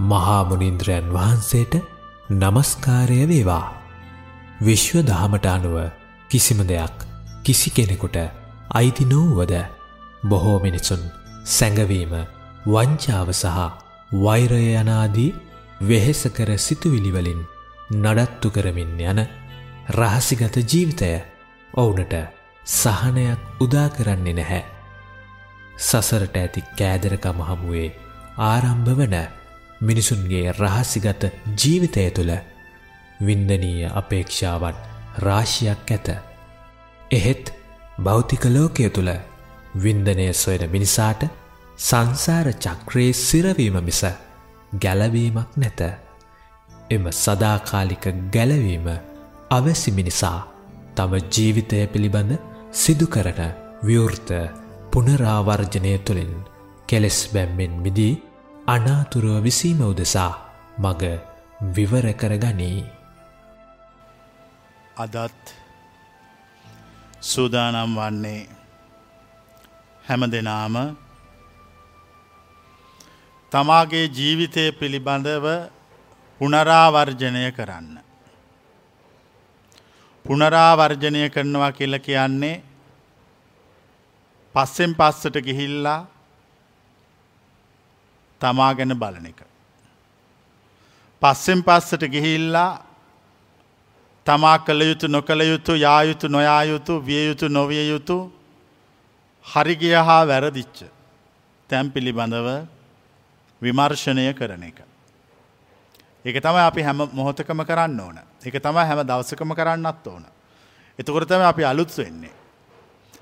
මහාමුනින්ද්‍රයන් වහන්සේට නමස්කාරය වේවා. විශ්ව දහමට අනුව කිසිම දෙයක් කිසි කෙනෙකුට අයිති නොවුවද බොහෝ මිනිසුන් සැඟවීම වංචාව සහ වෛරය යනාදී වෙහෙසකර සිතුවිලිවලින් නඩත්තු කරමින් යන රහසිගත ජීවිතය ඔවුනට සහනයක් උදා කරන්නේ නැහැ. සසරට ඇති කෑදරකම හමුවේ ආරම්භ වන මිනිසුන්ගේ රහසිගත ජීවිතය තුළ වින්දනීය අපේක්ෂාවන් රාශියක් ඇත. එහෙත් භෞතික ලෝකය තුළ වින්දනය සොයන මිනිසාට සංසාර චක්‍රයේ සිරවීම මිස ගැලවීමක් නැත. එම සදාකාලික ගැලවීම අවැසි මිනිසා තම ජීවිතය පිළිබඳ සිදුකරන ව්‍යෘර්ත පුනරාවර්ජනය තුළින් කෙලෙස් බැම්මෙන් මිදී අනාතුරුව විසීම උදෙසා මග විවර කර ගනී. අදත් සූදානම් වන්නේ හැම දෙනාම තමාගේ ජීවිතය පිළිබඳව පුනරාවර්ජනය කරන්න. පුනරාවර්ජනය කරනවා කියල කියන්නේ පස්සෙන් පස්සට ගිහිල්ලා තමා ගැන බලන එක. පස්සෙන් පස්සට ගිහිල්ලා තමා කළ යුතු නොකළ යුතු යායුතු නොයායුතු විය යුතු නොවිය යුතු හරිගිය හා වැරදිච්ච තැම් පිළිබඳව විමර්ශනය කරන එක. ඒක තමයි අපි හැම මොහොතකම කරන්න ඕන එක තමයි හැම දවසකම කරන්නත් ඕන. එතකොරතම අපි අලුත් වෙන්නේ.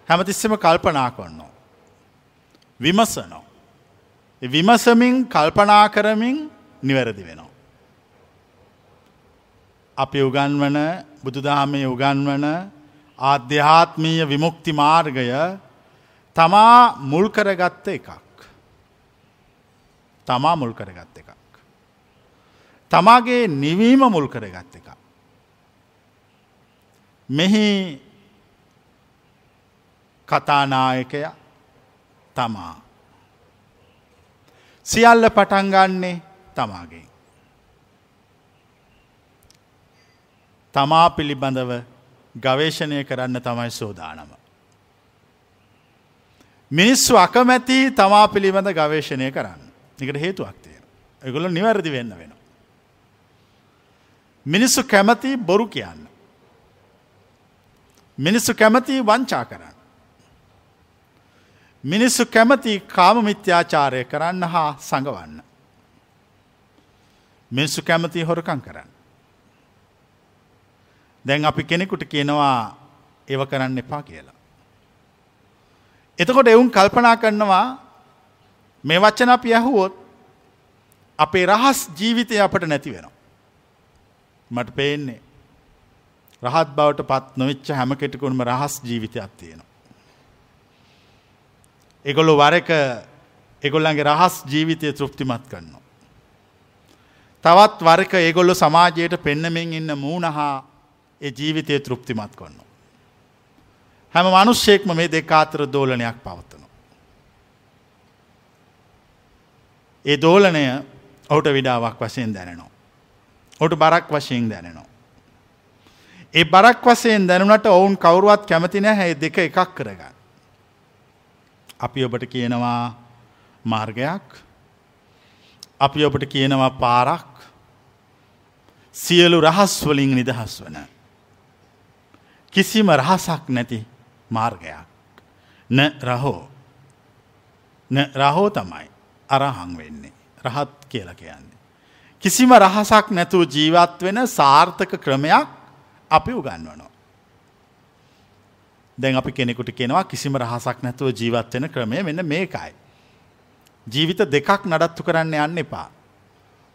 හැමතිස්සම කල්පනා කොන්නෝ. විමසනෝ. විමසමින් කල්පනා කරමින් නිවැරදි වෙනවා. අපි උගන්වන බුදුදහමේ උගන්වන ආධ්‍යාත්මීය විමුක්ති මාර්ගය තමා මුල් කරගත්ත එකක්. තමා මුල් කරගත්ත එකක්. තමාගේ නිවීම මුල් කරගත්ත එක. මෙහි කතානායකය තමා. සියල්ල පටන්ගන්නේ තමාගේ. තමා පිළිබඳව ගවේශණය කරන්න තමයි සෝදානම. මිනිස්සු අකමැති තමා පිළිබඳ ගවේශණය කරන්න එකට හේතුවක් තියෙන. එගොල නිවැරදි වෙන්න වෙන. මිනිස්සු කැමති බොරු කියන්න. මිනිස්සු කැමති වංචා කරන්න. මිනිස්සු කැමති කාම මිත්‍යාචාරය කරන්න හා සඟවන්න. මිනිස්සු කැමති හොරකං කරන්න. දැන් අපි කෙනෙකුට කියනවා ඒව කරන්න එපා කියලා. එතකොට එවුන් කල්පනා කරනවා මේ වච්චන අපි ඇහුවොත් අපේ රහස් ජීවිතය අපට නැති වෙනවා. මට පේන්නේ රහත් බවට පත් නොවිච්ච හැම කෙටකුණම රහස් ජීවිතයක් තියෙනවා. එගොල්ලු වරක එගොල්ලන්ගේ රහස් ජීවිතය තෘප්තිමත් කරනවා. තවත් වරක ඒගොල්ලො සමාජයට පෙන්නමින් ඉන්න මූුණහා ඒ ජීවිතය තෘප්තිමත් කොන්න. හැම මනුෂ්‍යයෙක්ම මේ දෙකාතර දෝලනයක් පවත්තන. ඒ දෝලනය ඔහුට විඩාවක් වශයෙන් දැනෙනවා. ඔට බරක් වශයෙන් දැනෙනවා. ඒ බරක් වසයෙන් දැනුනට ඔවුන් කවරුවත් කැමති නෑ හැයි දෙක එකක් කරගන්න. අපි ඔබට කියනවා මාර්ගයක් අපි ඔබට කියනවා පාරක් සියලු රහස් වලින් නිදහස් වන. කිසිම රහසක් නැති මාර්ගයක්. න රහෝ න රහෝ තමයි අරහං වෙන්නේ රහත් කියල කියන්නේ. කිසිම රහසක් නැතුව ජීවත් වෙන සාර්ථක ක්‍රමයක් අපි උගන්වනවා. දැන් අපි කෙනෙකුට කෙනවා කිසිම රහසක් නැතුව ජීවත් වෙන ක්‍රමය මෙන්න මේකයි. ජීවිත දෙකක් නඩත්තු කරන්න යන්න එපා.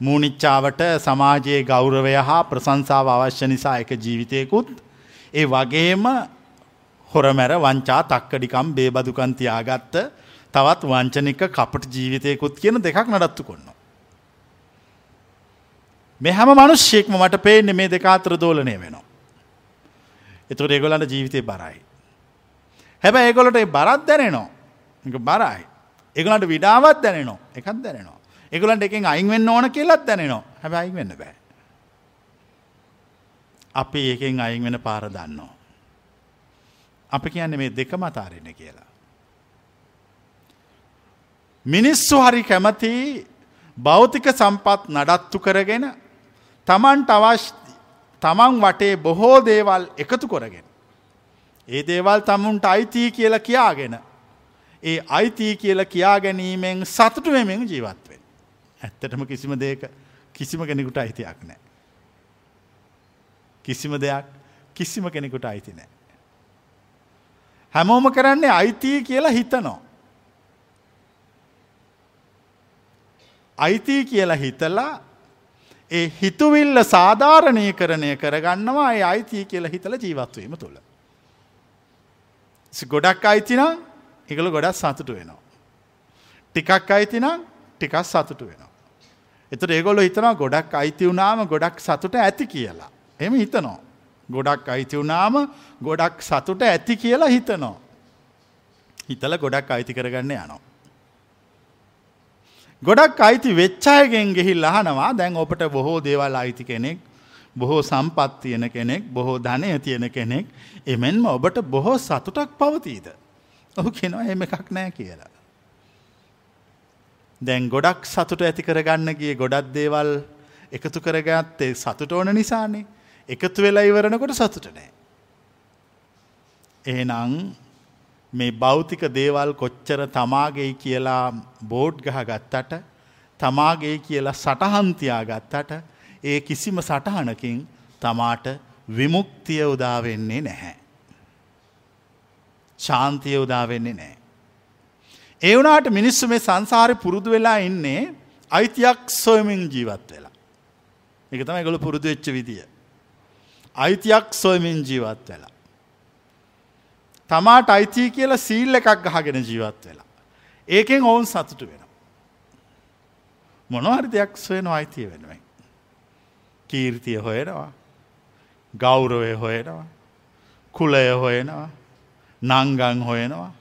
මූනිච්චාවට සමාජයේ ගෞරවය හා ප්‍රසංසාව අවශ්‍ය නිසා එක ජීවිතයකුත් ඒ වගේම හොරමැර වංචා තක්කඩිකම් බේබදුකන් තියාගත්ත තවත් වංචනික කපට ජීවිතයකුත් කියන දෙකක් නඩත්තු කොන්න. මේ හැම මනුෂ්‍යයෙක්ම මට පේන්නේ මේ දෙකාතර දෝලනය වෙනවා. එතුට ඒගොලන්ට ජීවිතය බරයි. හැබැ ඒගොලට බරත් දැනෙනවා බරයි. ඒගලන්ට විඩාවත් දැනෙනවා එකත් දැනෙනවා. එගුලන්ට එකෙන් අයින් වෙන්න ඕන කියලත් දැනෙනවා හැබ අයින් වෙන්න බෑ. අපි ඒකෙන් අයින් වෙන පාර දන්නවා. අපි කියන්නේ මේ දෙක මතාරෙන කියලා. මිනිස්සු හරි කැමති භෞතික සම්පත් නඩත්තු කරගෙන තමන්ට අවශ් තමන් වටේ බොහෝ දේවල් එකතු කොරගෙන. ඒ දේවල් තමුන්ට අයිතිී කියල කියාගෙන. ඒ අයිතිී කියල කියා ගැනීමෙන් සතුටු වෙමෙන් ජීවත්වෙන්. ඇත්තටම කිසිම දෙක කිසිම කෙනෙකුට අයිතියක් නෑ. කිසිම දෙයක් කිසිම කෙනෙකුට අයිති නෑ. හැමෝම කරන්නේ අයිතිය කියලා හිතනෝ. අයිතිය කියලා හිතලා ඒ හිතුවිල්ල සාධාරණය කරණය කරගන්නවා ඒ අයිතිය කියලා හිතල ජීවත්වීම තුළ. ගොඩක් අයිතිනම් එකළ ගොඩක් සතුටු වෙනවා. ටිකක් අයිතිනම් ටිකක් සතුටු වෙනවා. එතට ඒගොල්ල හිතනවා ගොඩක් අයිති වුනාම ගොඩක් සතුට ඇති කියලා. එම හිතනෝ. ගොඩක් අයිති වුනාම ගොඩක් සතුට ඇති කියලා හිතනෝ. හිතල ගොඩක් අයිති කරගන්න යනවා. ගොඩක් අයිති වෙච්චායගෙන් ගෙහිල් අහනවා දැන් ඔපට බොහෝ දේවල් අයිති කෙනෙක් බොහෝ සම්පත් තියෙන කෙනෙක් බොහෝ ධනය තියෙන කෙනෙක් එමෙන්ම ඔබට බොහෝ සතුටක් පවතීද. ඔහු කෙනවා එම එකක් නෑ කියලා. දැන් ගොඩක් සතුට ඇති කරගන්න ගිය ගොඩක් දේවල් එකතු කරගත්තේ සතුට ඕන නිසානේ එකතු වෙලා ඉවරණකොට සතුට නෑ. එහෙනම් මේ භෞතික දේවල් කොච්චර තමාගේ කියලා බෝඩ් ගහ ගත්තට තමාගේ කියලා සටහන්තියා ගත්තට ඒ කිසිම සටහනකින් තමාට විමුක්තිය උදාවෙන්නේ නැහැ. ශාන්තිය උදාවෙන්නේ නෑ. ඒ වනාට මිනිස්සු මේ සංසාරය පුරුදු වෙලා ඉන්නේ අයිතියක් සොයමින් ජීවත් වෙලා. එක තම ගොල පුරුදු වෙච්ච විදිිය. අයිතියක් සොයමින් ජීවත් වෙලා. තමාට අයිතිය කියලා සීල් එකක් ගහගෙන ජීවත් වෙලා. ඒකෙන් ඔවුන් සතුටු වෙන. මොනහරි දෙයක් සොයන අයිතිය වෙනුවෙන්. කීර්තිය හොයනවා. ගෞරවය හොයනවා. කුලය හොයනවා. නංගං හොයනවා.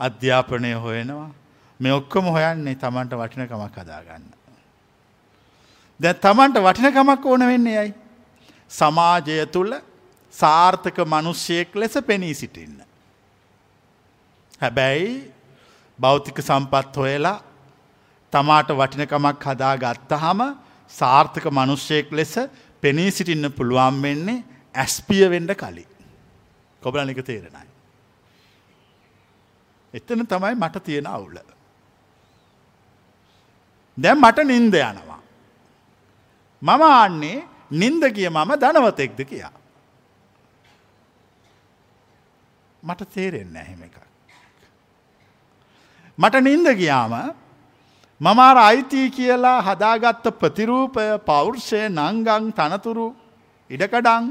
අධ්‍යාපනය හොයනවා. මේ ඔක්කොම හොයන්නේ තමන්ට වටිනකමක් හදාගන්න. දැ තමන්ට වටිනකමක් ඕන වෙන්නේ යයි. සමාජය තුළ සාර්ථක මනුෂ්‍යයෙක් ලෙස පෙනී සිටින්න. හැබැයි භෞතික සම්පත් හොයලා තමාට වටිනකමක් හදා ගත්තහම සාර්ථක මනුෂ්‍යයෙක් ලෙස පෙනී සිටින්න පුළුවන් වෙන්නේ ඇස්පිය වෙන්ඩ කලි. කොබලනික තේරෙනයි. එතන තමයි මට තියෙන අවුල. දැම් මට නින්ද යනවා. මම ආන්නේ නින්ද කිය මම ධනවතෙක්ද කියා. මට තේරෙන්න ඇහෙම එකක්. මට නින්ද ගියාම මමාර අයිතිය කියලා හදාගත්ත ප්‍රතිරූපය පෞර්ෂය නංගං තනතුරු ඉඩකඩං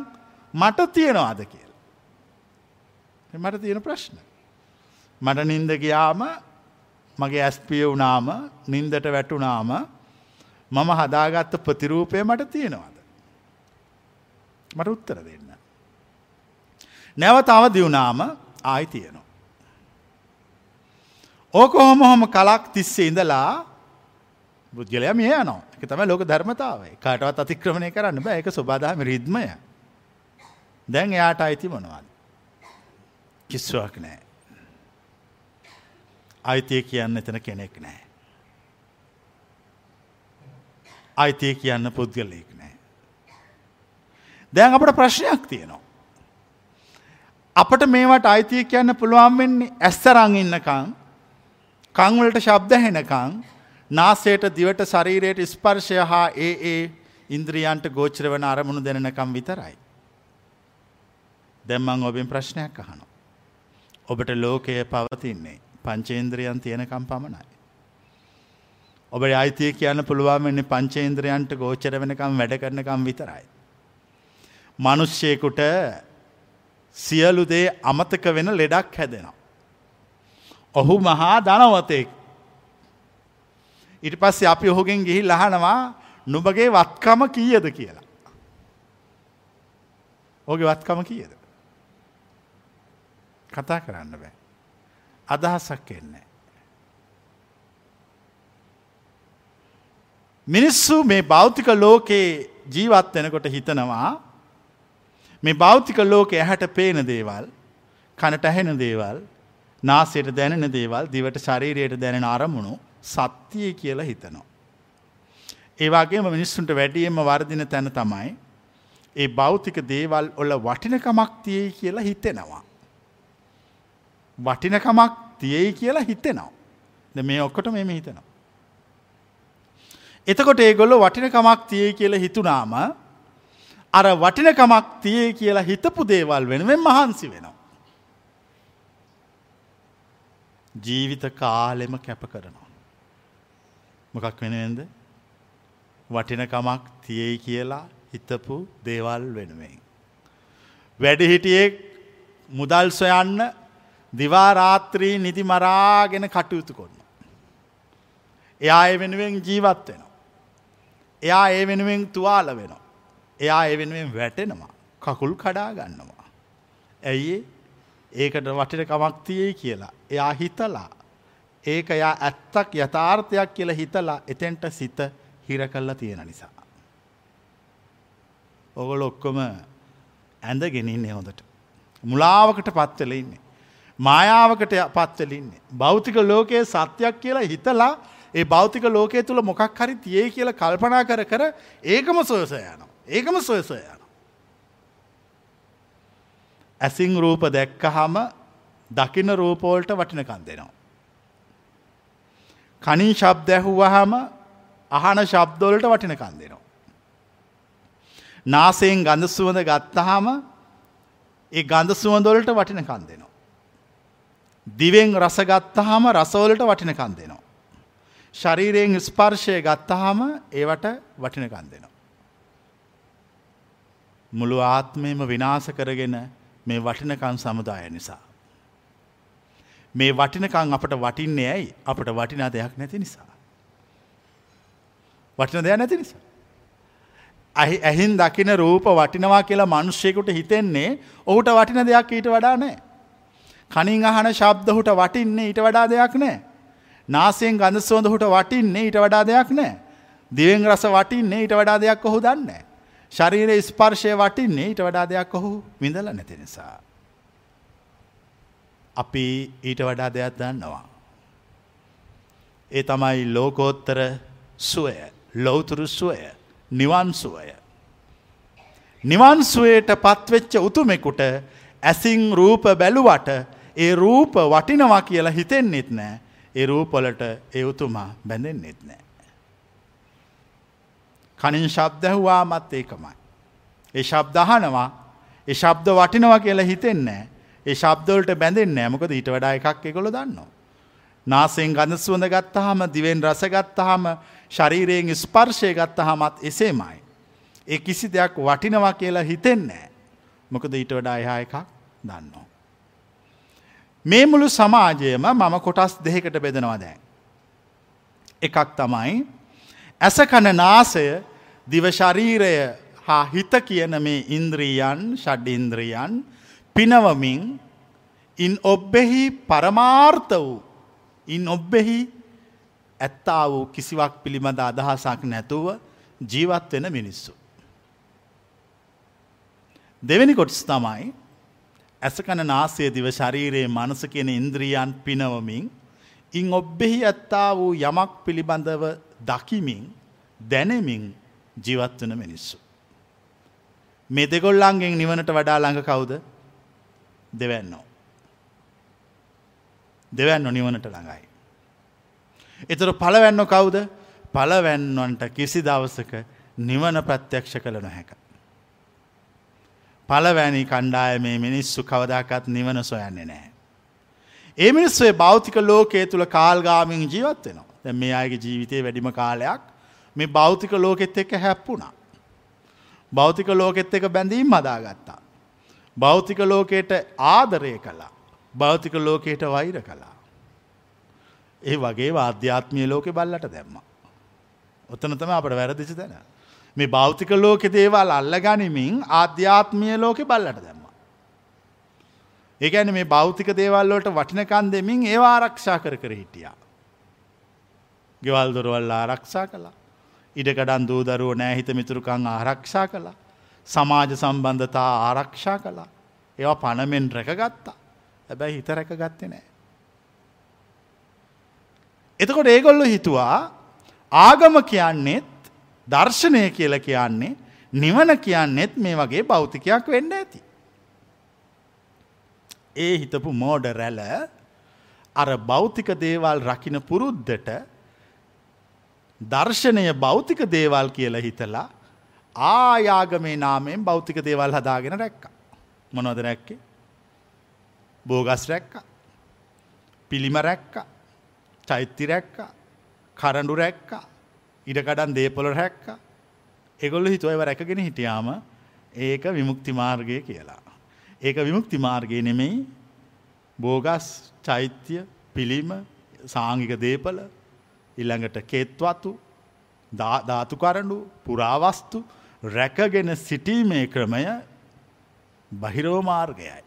මට තියෙනවාද කියල. මට තියෙන ප්‍රශ්න. මට නින්ද ගියාම මගේ ඇස්පිය වුනාම නින්දට වැටුනාම මම හදාගත්ත ප්‍රතිරූපය මට තියෙනවාද. මට උත්තර දෙන්න. නැවතාව දියුණාම ආයි තියෙනවා. ඕක හොම හොම කලක් තිස්සේ ඉඳලා බුද්ගලය මේ යනවා එක තම ලෝක ධර්මතාවයි කාටවත් අතික්‍රමණය කරන්න බෑ එක ස්වබාදාම රිද්මය දැන් එයාට අයිති මොනවද. කිස්සුවක් නෑ. අයිතිය කියන්න එතන කෙනෙක් නෑ. අයිතිය කියන්න පුද්ගලයෙක් නෑ. දැන් අපට ප්‍රශ්නයක් තියෙනවා. අපට මේවට අයිතිය කියන්න පුළුවන් වෙන්නේ ඇස්සරං ඉන්නකං කංවලට ශබ්ද හෙනකං නාසයට දිවට ශරීරයට ස්පර්ශය හා ඒ ඒ ඉන්ද්‍රියන්ට ගෝචර වන අරමුණු දෙනකම් විතරයි. දැම්මං ඔබෙන් ප්‍රශ්නයක් අහනු. ඔබට ලෝකය පවතින්නේ පංචේන්ද්‍රියන් තියෙනකම් පමණයි. ඔබ අයිතිය කියන්න පුළුවන් වෙන්නේ පංචේන්ද්‍රයන්ට ගෝචර වෙනකම් වැඩ කරනකම් විතරයි. මනුෂ්‍යයකුට සියලු දේ අමතක වෙන ලෙඩක් හැදෙනවා. ඔහු මහා ධනවතෙක්. ඉට පස්සේ අපි ඔහුගෙන් ගිහි ලහනවා නුබගේ වත්කම කීයද කියලා. ඕගේ වත්කම කියද. කතා කරන්න බෑ. අදහසක් එන්නේ. මිනිස්සු මේ භෞතික ලෝකයේ ජීවත් වෙනකොට හිතනවා මේ භෞතික ලෝක ඇහැට පේන දේවල් කනට ඇහෙන දේවල් නාසයට දැනෙන දේවල් දිවට ශරීරයට දැනෙන අරමුණු සත්‍යය කියලා හිතනවා. ඒවාගේම මිනිස්සුන්ට වැඩියම වර්දින තැන තමයි ඒ භෞතික දේවල් ඔල වටිනකමක් තියයි කියලා හිතෙනවා. වටිනකමක් තියයි කියලා හිතෙනවා. ද මේ ඔක්කොට මෙම හිතනවා. එතකොට ඒගොල්ල වටිනකමක් තියයි කියලා හිතුනාම අර වටිනකමක් තියේ කියලා හිතපු දේවල් වෙනුවෙන් මහන්සි වෙනවා. ජීවිත කාලෙම කැප කරනවා. මොකක් වෙනවෙන්ද වටිනකමක් තියෙයි කියලා හිතපු දේවල් වෙනුවෙන්. වැඩිහිටියෙක් මුදල් සොයන්න දිවාරාත්‍රී නිදි මරාගෙන කටයුතු කොන්න. එයා ඒ වෙනුවෙන් ජීවත් වෙනවා. එයා ඒ වෙනුවෙන් තුවාල වෙනවා. එයා ඒ වෙනුවෙන් වැටෙනවා. කකුල් කඩා ගන්නවා. ඇයි ඒකට වටිනකමක් තියෙයි කියලා. එයා හිතලා. ඒක යා ඇත්තක් යථාර්ථයක් කියලා හිතලා එතෙන්ට සිත හිර කල්ලා තියෙන නිසා. ඔගොල ඔක්කොම ඇඳ ගෙනන්නේ හොඳට. මුලාවකට පත්වල ඉන්නේ. මායාවකට පත්වලඉන්නේ. භෞතික ලෝකයේ සත්‍යයක් කියලා හිතලා ඒ භෞතික ලෝකය තුළ මොකක් හරි තියේ කියල කල්පනා කර කර ඒකම සොයස යන. ඒකම සොයස යන. ඇසිං රූප දැක්කහම දකින රූපෝල්ට වටිනකන් දෙනවා. කනින් ශබ්ද ඇහුවහම අහන ශබ්දවලට වටිනකන් දෙනවා. නාසයෙන් ගඳ සුවඳ ගත්තහම ඒ ගඳ සුවඳොලට වටිනකන් දෙනවා. දිවෙන් රසගත්තහම රසවලට වටිනකන් දෙනවා. ශරීරයෙන් ස්පර්ශය ගත්තහම ඒවට වටිනකන් දෙනවා. මුළු ආත්මයම විනාස කරගෙන මේ වටිනකන් සමුදාය නිසා. මේ වටිනකං අපට වටින්නේ ඇයි අපට වටිනා දෙයක් නැති නිසා. වටින දෙයක් නැති නිසා. ඇහින් දකින රූප වටිනවා කියලා මනුෂ්‍යයකුට හිතෙන්නේ ඔහුට වටින දෙයක් ඊට වඩා නෑ. කනින් අහන ශබ්දහුට වටින්නේ ඊට වඩා දෙයක් නෑ. නාසයෙන් ගඳ සොඳහුට වටින්නේ ඊට වඩා දෙයක් නෑ. දිවෙන් රස වටින්නේ ඊට වඩා දෙයක් ඔහු දන්නේ. ශරීර ස්පර්ශය වටින්නේ ඊට වඩා දෙයක් ඔහු විඳල නැති නිසා. අපි ඊට වඩා දෙයක් දන්නවා. ඒ තමයි ලෝකෝත්තර සුවය ලොවතුරු සුවය නිවන්සුවය. නිවන්සුවයට පත්වෙච්ච උතුමෙකුට ඇසිං රූප බැලුවට ඒ රූප වටිනවා කියලා හිතෙන්නෙත් නෑ ඒ රූපොලට ඒ උතුමා බැඳෙන්නෙත් නෑ. කනින් ශබ්දැහුවාමත් ඒකමයි. ඒ ශබ්දහනවා ඒ ශබ්ද වටිනවා කියලා හිතෙන්නේ ඒ ශබ්දවලට බැඳෙන් නෑමකද ඊට වඩා එකක් එකොළ දන්නවා. නාසයෙන් ගඳ සුවඳ ගත්තහම දිවෙන් රස ගත්තහම ශරීරයෙන් ස්පර්ශය ගත්තහමත් එසේමයි. ඒ කිසි දෙයක් වටිනවා කියලා හිතෙන්නේ. මොකද ඊට වඩා එහා එකක් දන්නවා. මේ මුළු සමාජයම මම කොටස් දෙකට බෙදනවා දැන්. එකක් තමයි ඇසකන නාසය දිවශරීරය හා හිත කියන මේ ඉන්ද්‍රීයන් ෂඩ්ඉන්ද්‍රියන් පිනවමින් ඉන් ඔබ්බෙහි පරමාර්ථ වූ ඉන් ඔබ්බෙහි ඇත්තා වූ කිසිවක් පිළිබඳ අදහසක් නැතුව ජීවත් වෙන මිනිස්සු. දෙවැනි කොටස් තමයි ඇසකන නාසය දිව ශරීරයේ මනස කියන ඉන්ද්‍රියන් පිනවමින් ඉන් ඔබ්බෙහි ඇත්තා වූ යමක් පිළිබඳව දකිමින් දැනෙමින් ජීවත්වන මිනිස්සු. මේ දෙගොල්ලන්ගෙන් නිවනට වඩා ළඟ කවුද දෙවැන්නෝ. දෙවැන්න නිවනට ළඟයි. එතුර පලවැන්න කවුද පලවැන්නොන්ට කිසි දවසක නිවන ප්‍රත්‍යක්ෂ කළ නොහැක. පලවැනි කණ්ඩාය මේ මිනිස්සු කවදාකත් නිවන සොයන්නේ නෑ. ඒ මිනිස්සේ භෞතික ලෝකයේ තුළ කාල්ගාමින් ජීවත් වෙනවා. දැ මේ අයගේ ජීවිතය වැඩිම කාලයක් මේ භෞතික ලෝකෙත් එක්ක හැප්පුුණා. භෞතික ලෝකෙත් එක බැඳීම් මදාගත්තා. භෞතික ලෝකයට ආදරය කළා. භෞතික ලෝකයට වෛර කළා. ඒ වගේ වාධ්‍යාත්මය ලෝකෙ බල්ලට දැම්ම. ඔත්තන තම අපට වැරදිසි තැන. මේ භෞතික ලෝකෙ දේවල් අල්ල ගනිමින් ආධ්‍යාත්මය ලෝකෙ බල්ලට දැම්ම. ඒකැන මේ භෞතික දේවල්ලෝට වටිනකන් දෙමින් ඒවා ආරක්ෂා කර කර හිටියා. ගෙවල් දොරවල් ආරක්ෂා කලා. ඉඩකඩන් දූදරුව නෑහිත මිතුරුකං ආරක්ෂා කළා. සමාජ සම්බන්ධතා ආරක්ෂා කළා. ඒවා පණමෙන් රැකගත්තා. හැබැයි හිත රැක ගත්තේ නෑ. එතකොට ඒගොල්ලු හිතුවා ආගම කියන්නෙත් දර්ශනය කියල කියන්නේ නිවන කියන්නෙත් මේ වගේ භෞතිකයක් වෙන්න ඇති. ඒ හිතපු මෝඩ රැල අර භෞතික දේවල් රකින පුරුද්ධට දර්ශනය භෞතික දේවල් කියලා හිතලා ආයාගමේ නාමයෙන් භෞතික දේවල් හදාගෙන රැක්ක. මොනොද රැක්කේ. බෝගස් රැක්ක. පිළිම රැක්ක. චෛත්‍ය රැක්ක. කරඩු රැක්ක. ඉඩකඩන් දේපොල රැක්ක. එගොල්ල හිතුවව රැකගෙන හිටියාම ඒක විමුක්ති මාර්ගය කියලා. ඒක විමුක්ති මාර්ගය නෙමෙයි බෝගස් චෛත්‍ය පිළිම සාංගික දේපල ඉල්ළඟට කෙත්වතු ධාතු කරඩු පුරාවස්තු රැකගෙන සිටීමේ ක්‍රමය බහිරෝ මාර්ගයයි.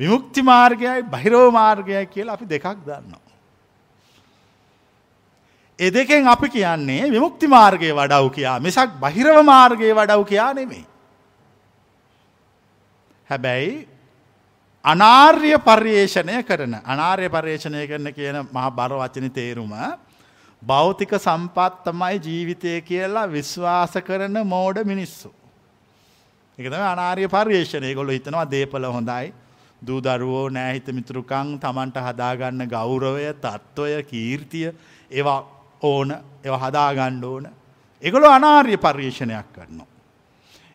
විමුක්ති මාර්ගයයි බහිරෝ මාර්ගයයි කියලා අපි දෙකක් දන්නවා. එ දෙකෙන් අපි කියන්නේ විමුක්ති මාර්ගය වඩව් කියා මිසක් බහිරව මාර්ගය වඩව් කියා නෙමෙයි. හැබැයි අනාර්ය පර්යේෂණය කරන අනාර්ය පර්යේෂණය කරන කියන මහ බර වචන තේරුම භෞතික සම්පත් තමයි ජීවිතය කියලා විශ්වාස කරන මෝඩ මිනිස්සු. එකතම අනාර්ය පර්යේෂණය ගොල්ල හිතනවා දේපල හොඳයි දූදරුවෝ නෑහිත මිතුරුකං තමන්ට හදාගන්න ගෞරවය තත්ත්වය කීර්තිය ඒවා ඕන එව හදාගණ්ඩ ඕන එකොළො අනාර්ය පර්යේෂණයක් කරනවා.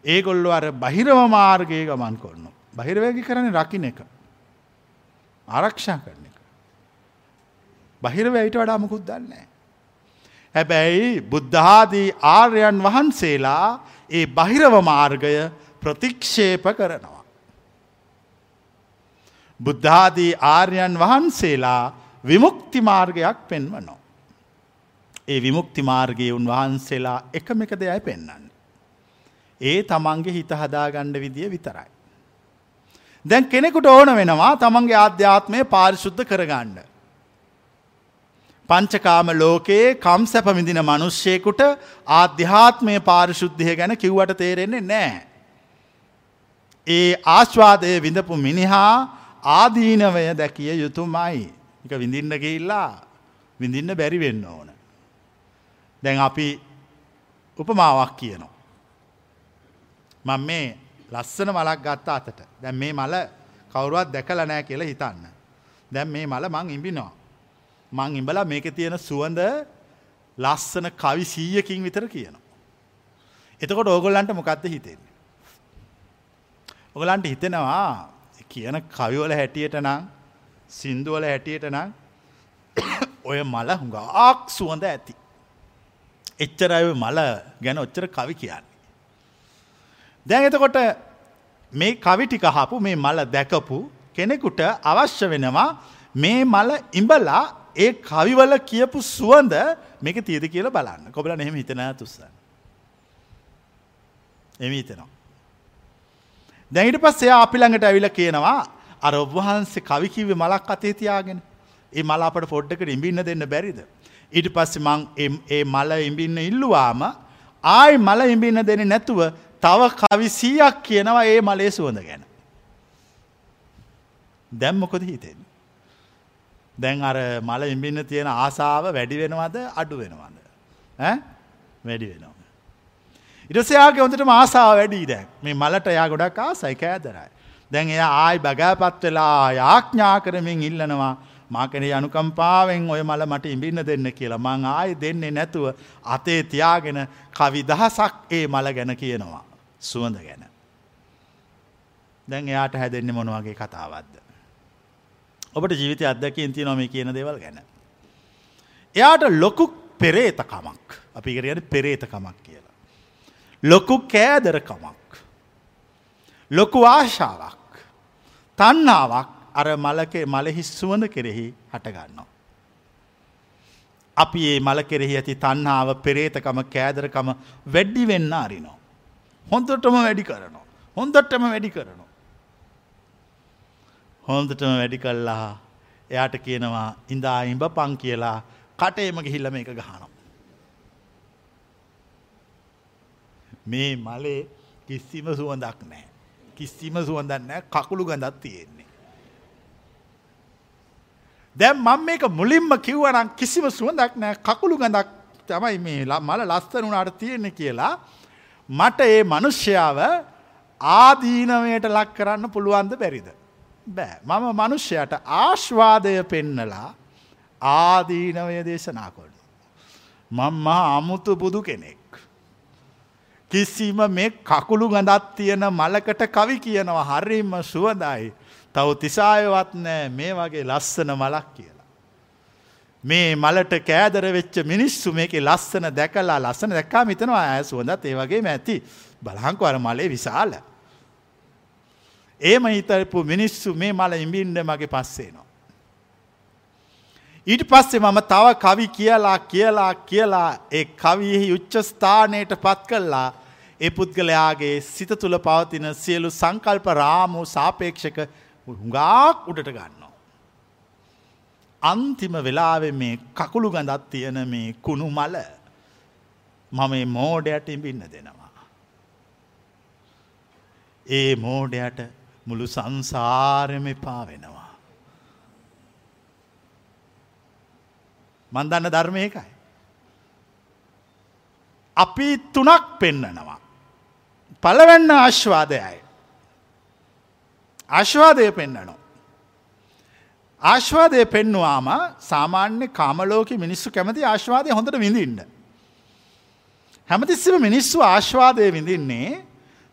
ඒගොල්ලො අර බහිරව මාර්ගය ගමන් කොන්න. බහිරවැගි කරන රකින එක. ආරක්ෂා කරන එක. බහිරව ඇයිට වඩාමකුත් දන්නේ. හැබැයි බුද්ධාදී ආර්යන් වහන්සේලා ඒ බහිරව මාර්ගය ප්‍රතික්ෂේප කරනවා. බුද්ධාදී ආර්යන් වහන්සේලා විමුක්ති මාර්ගයක් පෙන්වනවා. ඒ විමුක්ති මාර්ගයේ උන්වහන්සේලා එකම එක දෙයයි පෙන්වන්න. ඒ තමන්ගේ හිත හදාගණ්ඩ විදිය විතරයි. දැන් කෙනෙකුට ඕන වෙනවා තමන්ගේ ආධ්‍යාත්මය පාරිශුද්ධ කරගණ්ඩ. පංචකාම ලෝකයේ කම් සැපමිදින මනුෂ්‍යයකුට ආධ්‍යාත්මය පාරිශුද්ධය ගැන කිව්වට තේරෙන්නේ නෑ. ඒ ආශ්වාදය විඳපු මිනිහා ආදීනවය දැකිය යුතුමයි. එක විඳින්න ගිල්ලා විඳින්න බැරි වෙන්න ඕන. දැන් අපි උපමාවක් කියනවා. මං මේ ලස්සන මලක් ගත්ත අතට දැන් මේ මල කවුරුවත් දැකල නෑ කියලා හිතන්න. දැන් මේ මල මං ඉඹිනවා. මං ඉඹලා මේක තියෙන සුවඳ ලස්සන කවි සීයකින් විතර කියනවා. එතකොට ඕගොල්ලන්ට මොකක්ද හිතෙන්නේ. ඔගලන්ට හිතෙනවා කියන කවිවල හැටියට නම් සින්දුවල හැටියට නම් ඔය මල හුඟාක් සුවඳ ඇති. එච්චර අය මල ගැන ඔච්චර කවි කියන්නේ. දැන් එතකොට මේ කවි ටික අහපු මේ මල දැකපු කෙනෙකුට අවශ්‍ය වෙනවා මේ මල ඉඹලා ඒ කවිවල කියපු සුවඳ මේක තියද කියලා බලන්න. කොබල එහෙම හිතන තුස්සන්න. එම හිතනවා. දැන් ඊට පස්සේ එයා අපි ළඟට ඇවිල්ලා කියනවා අර ඔබ වහන්සේ කවි කිව්වේ මලක් අතේ තියාගෙන ඒ මල අපට පොඩ්ඩකට ඉඹින්න දෙන්න බැරිද? ඊට පස්සේ මං ඒ මල ඉඹින්න ඉල්ලුවාම ආයි මල ඉඹින්න දෙන්නේ නැතුව තව කවි 100ක් කියනවා ඒ මලේ සුවඳ ගැන. දැන් මොකද හිතෙන්නේ? දැන් අර මල ඉඹින්න තියෙන ආසාව වැඩි වෙනවද අඩු වෙනවද? ඈ වැඩි වෙනවා. ඉරසයාගේ හොඳටම ආසාාව වැඩි දැන් මේ මලට යා ගොඩක් ආසයි කෑදරයි. දැන් එයා ආයි බගෑපත් වෙලා යාඥා කරමින් ඉල්ලනවා මාකන අනුකම්පාවෙන් ඔය මල මට ඉඹින්න දෙන්න කියලා මං ආය දෙන්නේ නැතුව අතේ තියාගෙන කවි දහසක් ඒ මල ගැන කියනවා සුවඳ ගැන. දැන් එයාට හැදෙන්නේ මොනවගේ කතාවත්ද. ඔබට ජීවිතය අදකින් ති නොම කියන දේවල් ගැන. එයාට ලොකු පෙරේතකමක් අපි කරයට පෙරේතකමක් කියලා. ලොකු කෑදරකමක්. ලොකු ආශාවක් තන්නාවක් අර මලක මලහි සුවඳ කෙරෙහි හටගන්නවා. අපි ඒ මල කෙරෙහි ඇති තන්නාව පෙරේතකම කෑදරකම වැඩ්ඩි වෙන්න අරිනෝ. හොඳටම වැඩි කරනවා. හොඳටම වැඩි කරනවා. හොන්දටම වැඩි කල්ලා එයාට කියනවා ඉඳා ඉඹ පං කියලා කටේම ගිහිල්ලම එක ගහනම්. මේ මලේ කිසිම සුවඳක් නෑ. කිසිම සුවඳන්න කකුළු ගඳත් තියෙන්නේ. දැම් මං මේක මුලින්ම කිව්වනම් කිසිම සුවඳක් නෑ කකුළු ගඳක් තමයි මේ මල ලස්සනුනාට තියෙන්නේ කියලා මට ඒ මනුෂ්‍යාව ආදීනවයට ලක් කරන්න පුළුවන්ද බැරිද. බෑ මම මනුෂ්‍යයට ආශ්වාදය පෙන්නලා ආදීනවය දේශනා කොන්න. මං මහා අමුතු බුදු කෙනෙක්. කිසිම මේ කකුළු ගඳත් තියෙන මලකට කවි කියනවා හරිම සුවදයි. තව තිසායවත් නෑ මේ වගේ ලස්සන මලක් කියලා. මේ මලට කෑදර වෙච්ච මිනිස්සු මේක ලස්සන දැකලා ලස්සන දැක්කා මිතනවා ඇය සුවඳත් ඒ වගේ ඇති බලහංකවර මලේ විශාල. ඒම හිතරපු මිනිස්සු මේ මල ඉඹින්ඩ මගේ පස්සේනවා. ඊට පස්සේ මම තව කවි කියලා කියලා කියලා ඒ කවියෙහි උච්චස්ථානයට පත් කල්ලා ඒ පුද්ගලයාගේ සිත තුළ පවතින සියලු සංකල්ප රාමු සාපේක්ෂක හුඟාක් උඩට ගන්නවා. අන්තිම වෙලාවෙ මේ කකුළු ගඳත් තියෙන මේ කුණු මල මම මෝඩයට ඉඹින්න දෙනවා. ඒ මෝඩයට මුළු සංසාරෙම එපා වෙනවා. මන්දන්න ධර්මයකයි. අපි තුනක් පෙන්නනවා. පලවෙන්න ආශ්වාදයයි. ආශ්වාදය පෙන්න්නනවා. ආශ්වාදය පෙන්නුවාම සාමාන්‍ය කාමලෝක මිනිස්සු කැමති ආශ්වාදය හොඳට විඳින්න. හැමතිස්සම මිනිස්සු ආශ්වාදය විඳින්නේ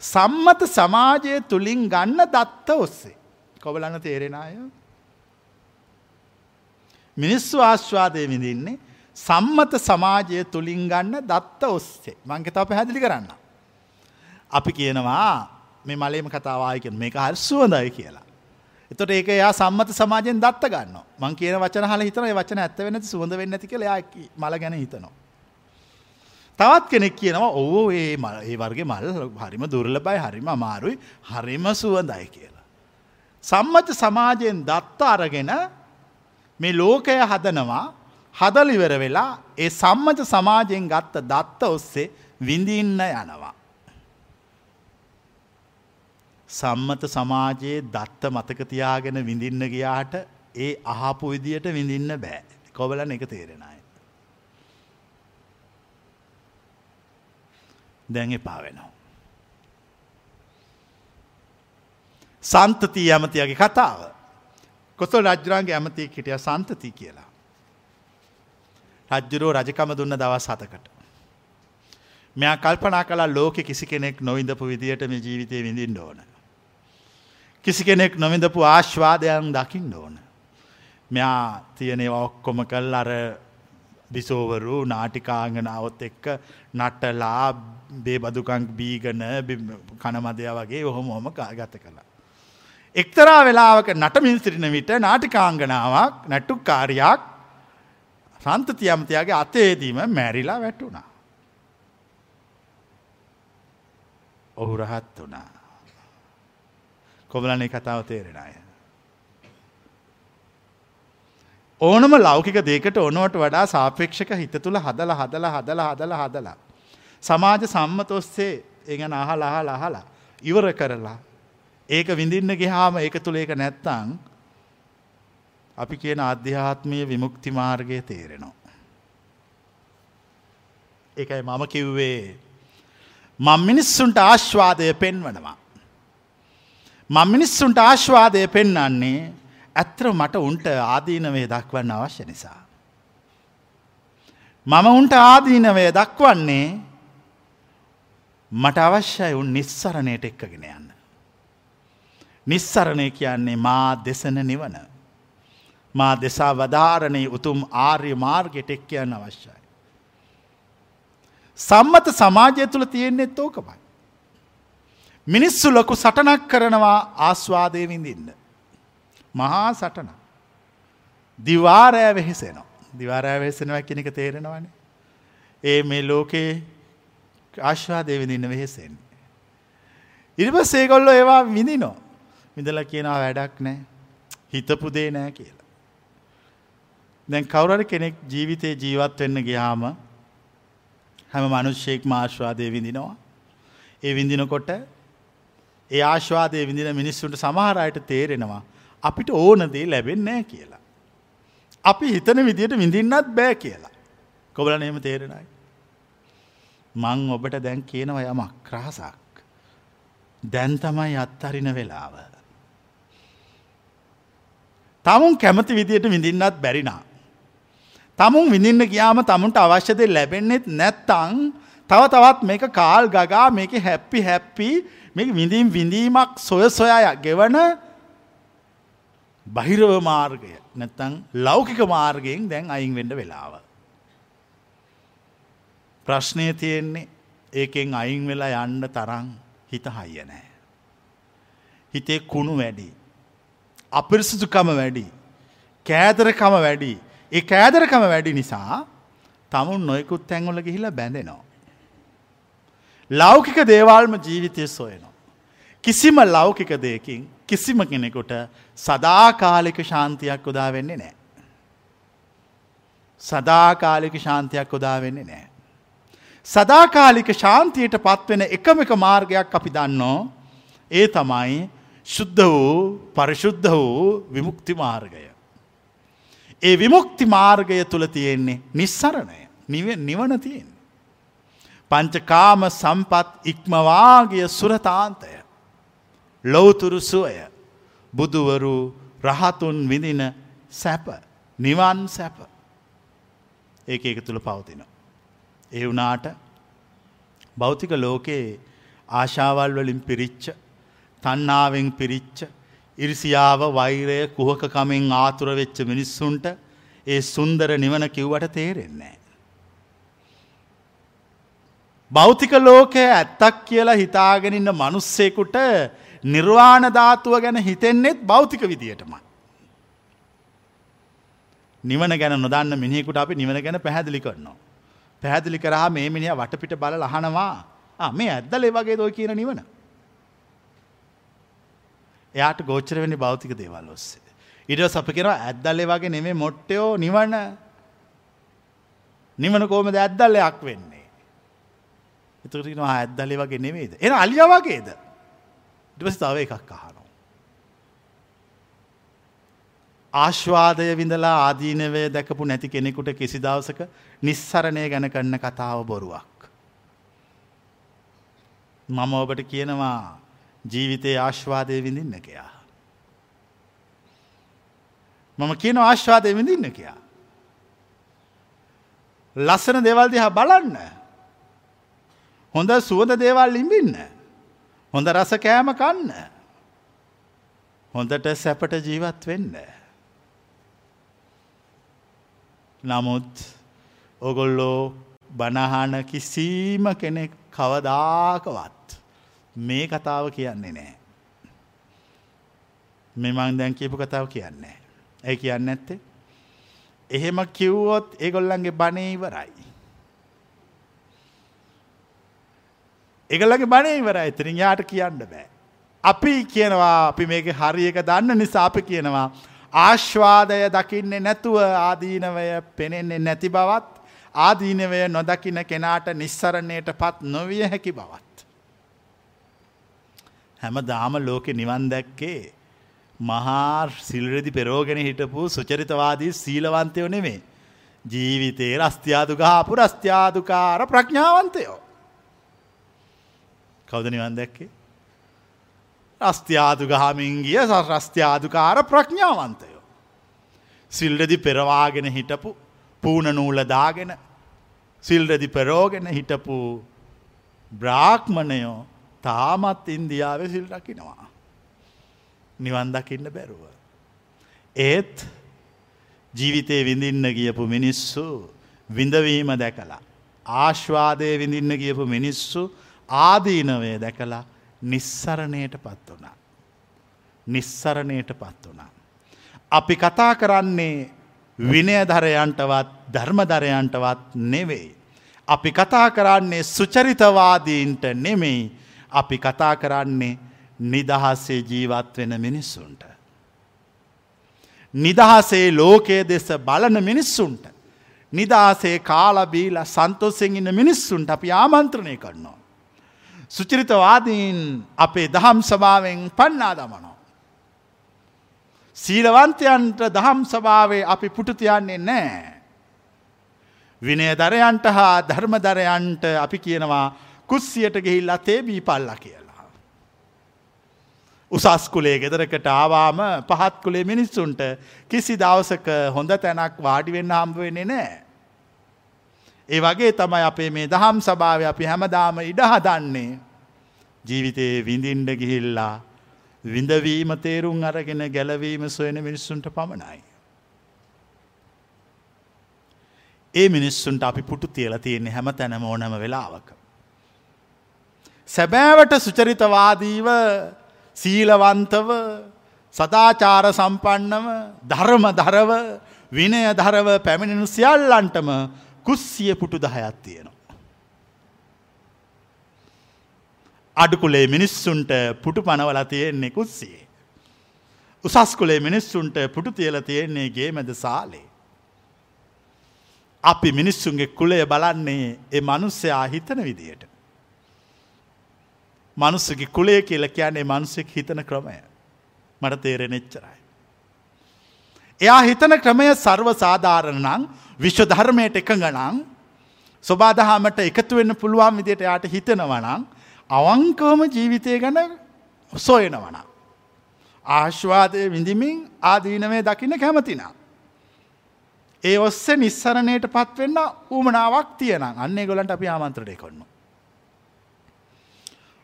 සම්මත සමාජය තුළින් ගන්න දත්ත ඔස්සේ. කොබලන්න තේරෙන අය. මිනිස්සු ආශ්වාදය විඳින්නේ සම්මත සමාජය තුළින් ගන්න දත්ත ඔස්සේ මංකතාව පැහැදිලි කරන්න. අපි කියනවා මේ මලේම කතාවායකෙන් මේක හරි සුවඳයි කියලා. එතොට ඒක එයා සම්මත සමාජයෙන් දත්ත ගන්න මං කියන වචන හල හිතන වචන ඇත්ත වෙනති සුවඳ වෙන්න ඇති කියලා මල ගැන හිතනවා. තවත් කෙනෙක් කියනවා ඕ ඒ මල් ඒ වර්ගේ මල් හරිම දුර්ලබයි හරිම අමාරුයි හරිම සුවඳයි කියලා. සම්මත සමාජයෙන් දත්ත අරගෙන මේ ලෝකය හදනවා හදලිවර වෙලා ඒ සම්මත සමාජයෙන් ගත්ත දත්ත ඔස්සේ විඳින්න යනවා. සම්මත සමාජයේ දත්ත මතකතියාගෙන විඳින්න ගියාට ඒ අහපු විදියට විඳින්න බෑ. කොබලන එක තේරෙනයි. දැන් එපා වෙනවා. සන්තතිය ඇමතියගේ කතාව. කොසල් රජ්රාන්ගේ ඇමතිය හිටිය සන්තති කියලා. රජ්ජුරෝ රජකම දුන්න දවස් හතකට. මෙයා කල්පනා කලා ලෝකෙ කිසි කෙනෙක් නොවිඳපු විදියට මේ ජීවිතය විඳින්න ඕන. කිසි කෙනෙක් නොවිඳපු ආශ්වාදයන් දකිින් ඕන. මෙයා තියනේ ඔක්කොම කල් අර බිසෝවරු නාටිකාංගනාවත් එක්ක නටලා බේ බදුකං බීගන කනමදය වගේ ඔහොම හොම ගත කළා. එක්තරා වෙලාවක නටමින් සිටින විට නාටිකාංගනාවක් නැට්ටුක් කාරයක් සන්තති ඇමතියාගේ අතේදීම මැරිලා වැටුණා. ඔහු රහත් වනා. කොබලන්නේ කතාව තේරෙන අය. ඕනම ලෞකික දේකට ඕනුවට වඩා සාපේක්ෂක හිත තුළ හදල හදල හදල හදල හදලා. සමාජ සම්මත ඔස්සේ ඒ ගැන අහල අහල අහලා ඉවර කරලා ඒක විඳින්න ගිහාම ඒක තුළ ඒක නැත්තං අපි කියන අධ්‍යාත්මය විමුක්ති මාර්ගය තේරෙනවා. ඒකයි මම කිව්වේ මං මිනිස්සුන්ට ආශ්වාදය පෙන්වනවා. මං මිනිස්සුන්ට ආශ්වාදය පෙන්නන්නේ ඇත්‍ර මට උන්ට ආදීනවේ දක්වන්න අවශ්‍ය නිසා. මම උන්ට ආදීනවය දක්වන්නේ මට අවශ්‍යයි උන් නිස්සරණයට එක්කගෙන යන්න. නිස්සරණය කියන්නේ මා දෙසන නිවන. මා දෙසා වධාරණය උතුම් ආර්ය මාර්ගයට එක් කියන්න අවශ්‍යයි. සම්මත සමාජය තුළ තියෙන්නේෙත් ඕකමයි. මිනිස්සු ලොකු සටනක් කරනවා ආස්වාදය විඳින්න. මහා සටන. දිවාරෑ වෙහෙසෙනවා. දිවාරෑ වෙහෙසෙනවා කෙනෙක තේරෙනවනේ. ඒ මේ ලෝකයේ ආශ්වාදය විඳින්න වෙහෙසෙන්නේ. ඉරිපස් ඒගොල්ලො ඒවා විඳිනෝ. විඳල කියනවා වැඩක් නෑ. හිතපු දේ නෑ කියලා. දැන් කවුරර කෙනෙක් ජීවිතය ජීවත් වෙන්න ගියාම හැම මනුෂ්‍යයෙක් මාශ්වාදය විඳිනවා. ඒ විඳිනකොට ඒ ආශ්වාදය විඳින මිනිස්සුන්ට සමහරයට තේරෙනවා අපිට ඕන දේ ලැබෙන්නෑ කියලා. අපි හිතන විදියට විඳින්නත් බෑ කියලා. කොබල නේම තේරෙනයි. මං ඔබට දැන් කියනව යමක් ක්‍රහසක්. දැන් තමයි අත්තරින වෙලාව. තමුන් කැමති විදියට විඳින්නත් බැරිනා. තමුන් විඳින්න ගියාම තමුන්ට අවශ්‍යද ලැබෙන්නෙත් නැත්තං තව තවත් මේක කාල් ගගා මේක හැප්පි හැප්පි මේ විඳීම් විඳීමක් සොය සොයා ගෙවන බහිරව මාර්ගය නැත්තං ලෞකික මාර්ගයෙන් දැන් අයින් වෙන්ඩ වෙලාව. ප්‍රශ්නය තියෙන්නේ ඒකෙන් අයින් වෙලා යන්න තරං හිත හයිය නෑ. හිතේ කුණු වැඩි. අපිරිසිදුකම වැඩි. කෑදරකම වැඩි. ඒ කෑදරකම වැඩි නිසා තමුන් නොයකුත් තැන්වල ගිහිලා බැඳෙනවා. ලෞකික දේවල්ම ජීවිතය සොයනවා. කිසිම ලෞකික දෙයකින් කිසිම කෙනෙකුට සදාකාලික ශාන්තියක් උදා වෙන්නේ නෑ. සදාකාලික ශාන්තියක් උදා වෙන්නේ නෑ. සදාකාලික ශාන්තියට පත්වෙන එකම එක මාර්ගයක් අපි දන්නෝ ඒ තමයි ශුද්ධ වූ පරිශුද්ධ වූ විමුක්ති මාර්ගය. ඒ විමුක්ති මාර්ගය තුළ තියෙන්නේ නිස්සරණය නිවන තියෙන්. පංචකාම සම්පත් ඉක්මවාගිය සුරතාන්තය. ලොවතුරු සුවය බුදුවරු රහතුන් විඳින සැප නිවන් සැප ඒක එක තුළ පවතින. ඒ වනාට භෞතික ලෝකයේ ආශාවල් වලින් පිරිච්ච තන්නාවෙන් පිරිච්ච ඉරිසියාව වෛරය කුහකකමින් ආතුර වෙච්ච මිනිස්සුන්ට ඒ සුන්දර නිවන කිව්වට තේරෙන්නේ. භෞතික ලෝකය ඇත්තක් කියලා හිතාගෙනන්න මනුස්සෙකුට නිර්වාණ ධාතුව ගැන හිතෙන්නෙත් භෞතික විදියටමයි. නිවන ගැන නොදන්න මිනිෙකුට අපි නිවන ගැන පැහැදිලි කරනවා. පැහැදිලි කරා මේ මිනිිය වටපිට බල ලහනවා මේ ඇද්දලේ වගේ දොයි කියන නිවන. එයාට ගෝච්චර වෙනි භෞතික දේවල් ඔස්සේ. ඉඩ සප කෙනවා ඇද්දල්ලේ වගේ නෙමේ මොට්ටයෝ නිවන නිවන කෝමද ඇද්දල්ලයක් වෙන්නේ. එතුරනවා ඇද්දලේ වගේ නෙමේද. එන අලිය වගේද. ඉටවස් තව එකක් අහනෝ. ආශ්වාදය විඳලා ආදීනවය දැකපු නැති කෙනෙකුට කිසි දවසක නිස්සරණය ගැන කරන්න කතාව බොරුවක්. මම ඔබට කියනවා ජීවිතයේ ආශ්වාදය විඳින්න කයා. මම කියන ආශ්වාදය විඳින්න කයා. ලස්සන දෙවල් දිහා බලන්න. හොඳ සුවද දේවල් ඉම්බින්න. හොඳ රස කෑම කන්න. හොඳට සැපට ජීවත් වෙන්න. නමුත් ඔගොල්ලෝ බණහන කිසිීම කෙනෙක් කවදාකවත් මේ කතාව කියන්නේ නෑ. මෙමං දැන් කියපු කතාව කියන්නේ. ඇයි කියන්න ඇත්තේ. එහෙම කිව්වොත් ඒගොල්ලන්ගේ බනේ ඉවරයි. ඒගොල්ලගේ බනේ ඉවරයි ඉතින් යාට කියන්න බෑ. අපි කියනවා අපි මේක හරි එක දන්න නිසා අපි කියනවා ආශ්වාදය දකින්නේ නැතුව ආදීනවය පෙනෙන්නේ නැති බවත් ආදීනවය නොදකින කෙනාට නිස්සරණයට පත් නොවිය හැකි බවත්. හැම දාම ලෝකෙ නිවන් දැක්කේ මහා සිල්රදි පෙරෝගෙන හිටපු සුචරිතවාදී සීලවන්තයෝ නෙමේ. ජීවිතයේ රස්තියාදුකාපු රස්තියාදුකාර ප්‍රඥාවන්තයෝ. කවුද නිවන් දැක්කේ. රස්තියාදුගහමින් ගිය රස්තියාදුකාර ප්‍රඥාවන්තයෝ. සිල්රදි පෙරවාගෙන හිටපු පූන නූලදාගෙන සිල්රදි පෙරෝගෙන හිටපු බ්‍රාක්්මණයෝ තාමත් ඉන්දියාව සිල් රකිනවා. නිවන් දකින්න බැරුව. ඒත් ජීවිතය විඳින්න ගියපු මිනිස්සු විඳවීම දැකලා. ආශ්වාදය විඳින්න ගියපු මිනිස්සු ආදීනවය දැකලා නිස්සරණයට පත් වනා. නිස්සරණයට පත් වනා. අපි කතා කරන්නේ විනයධරයන්ටවත් ධර්මධරයන්ටවත් නෙවෙයි. අපි කතා කරන්නේ සුචරිතවාදීන්ට නෙමෙයි අපි කතා කරන්නේ නිදහසේ ජීවත් වෙන මිනිස්සුන්ට. නිදහසේ ලෝකයේ දෙස බලන මිනිස්සුන්ට. නිදහසේ කාලබීල සන්තෝසෙන් ඉන්න මිනිස්සුන්ට අපි ආමන්ත්‍රණය කරනවා. සුචරිතවාදීන් අපේ දහම් සභාවෙන් පන්නා දමනෝ. සීලවන්තයන්ට දහම් සභාවේ අපි පුටතියන්නේ නෑ. විනය දරයන්ට හා ධර්මදරයන්ට අපි කියනවා කුස්සියට ගෙහිල්ලා තේබී පල්ල කියලා. උසස්කුලේ ගෙදරකට ආවාම පහත්කුලේ මිනිස්සුන්ට කිසි දවසක හොඳ තැනක් වාඩිවෙන්න හම්බවෙන්නේ නෑ. ඒ වගේ තමයි අපේ මේ දහම් සභාව අපි හැමදාම ඉඩහදන්නේ ජීවිතයේ විඳින්ඩ ගිහිල්ලා විඳවීම තේරුම් අරගෙන ගැලවීම සොයන මිනිස්සුන්ට පමණයි. ඒ මිනිස්සුන්ට අපි පුටු තියල තියෙන්නේ හැම තැනම ඕනම වෙලාවක. සැබෑවට සුචරිතවාදීව සීලවන්තව සදාචාර සම්පන්නව ධර්ම දරව විනය දරව පැමිණෙනු සියල්ලන්ටම කුස්සිය පුටු දහයක් තියෙනවා. අඩුකුලේ මිනිස්සුන්ට පුටු පනවල තියෙන්නේ කුස්සියේ. උසස්කුලේ මිනිස්සුන්ට පුටු තියල තියෙන්නේ ගේ මැද සාලේ. අපි මිනිස්සුන්ගේ කුලය බලන්නේ ඒ මනුස්සයා හිතන විදියට. මනුස්සගේ කුලේ කියල කියන්නේ මනුස්සෙක් හිතන ක්‍රමය මට තේරෙන එච්චරයි. එයා හිතන ක්‍රමය සර්ව සාධාරණ නං විශ්ව ධර්මයට එකඟනං ස්වබාදහාමට එකතු වෙන්න පුළුවන් විදියට යායට හිතනවනං අවංකවම ජීවිතය ගැන සොයනවන. ආශ්වාදය විඳිමින් ආදීනවේ දකින්න කැමතිනා. ඒ ඔස්සේ නිස්සරණයට පත්වෙන්න උමනාවක් තියන අන්නේ ගොලන්ට අපි ආමන්ත්‍රණය කොන්න.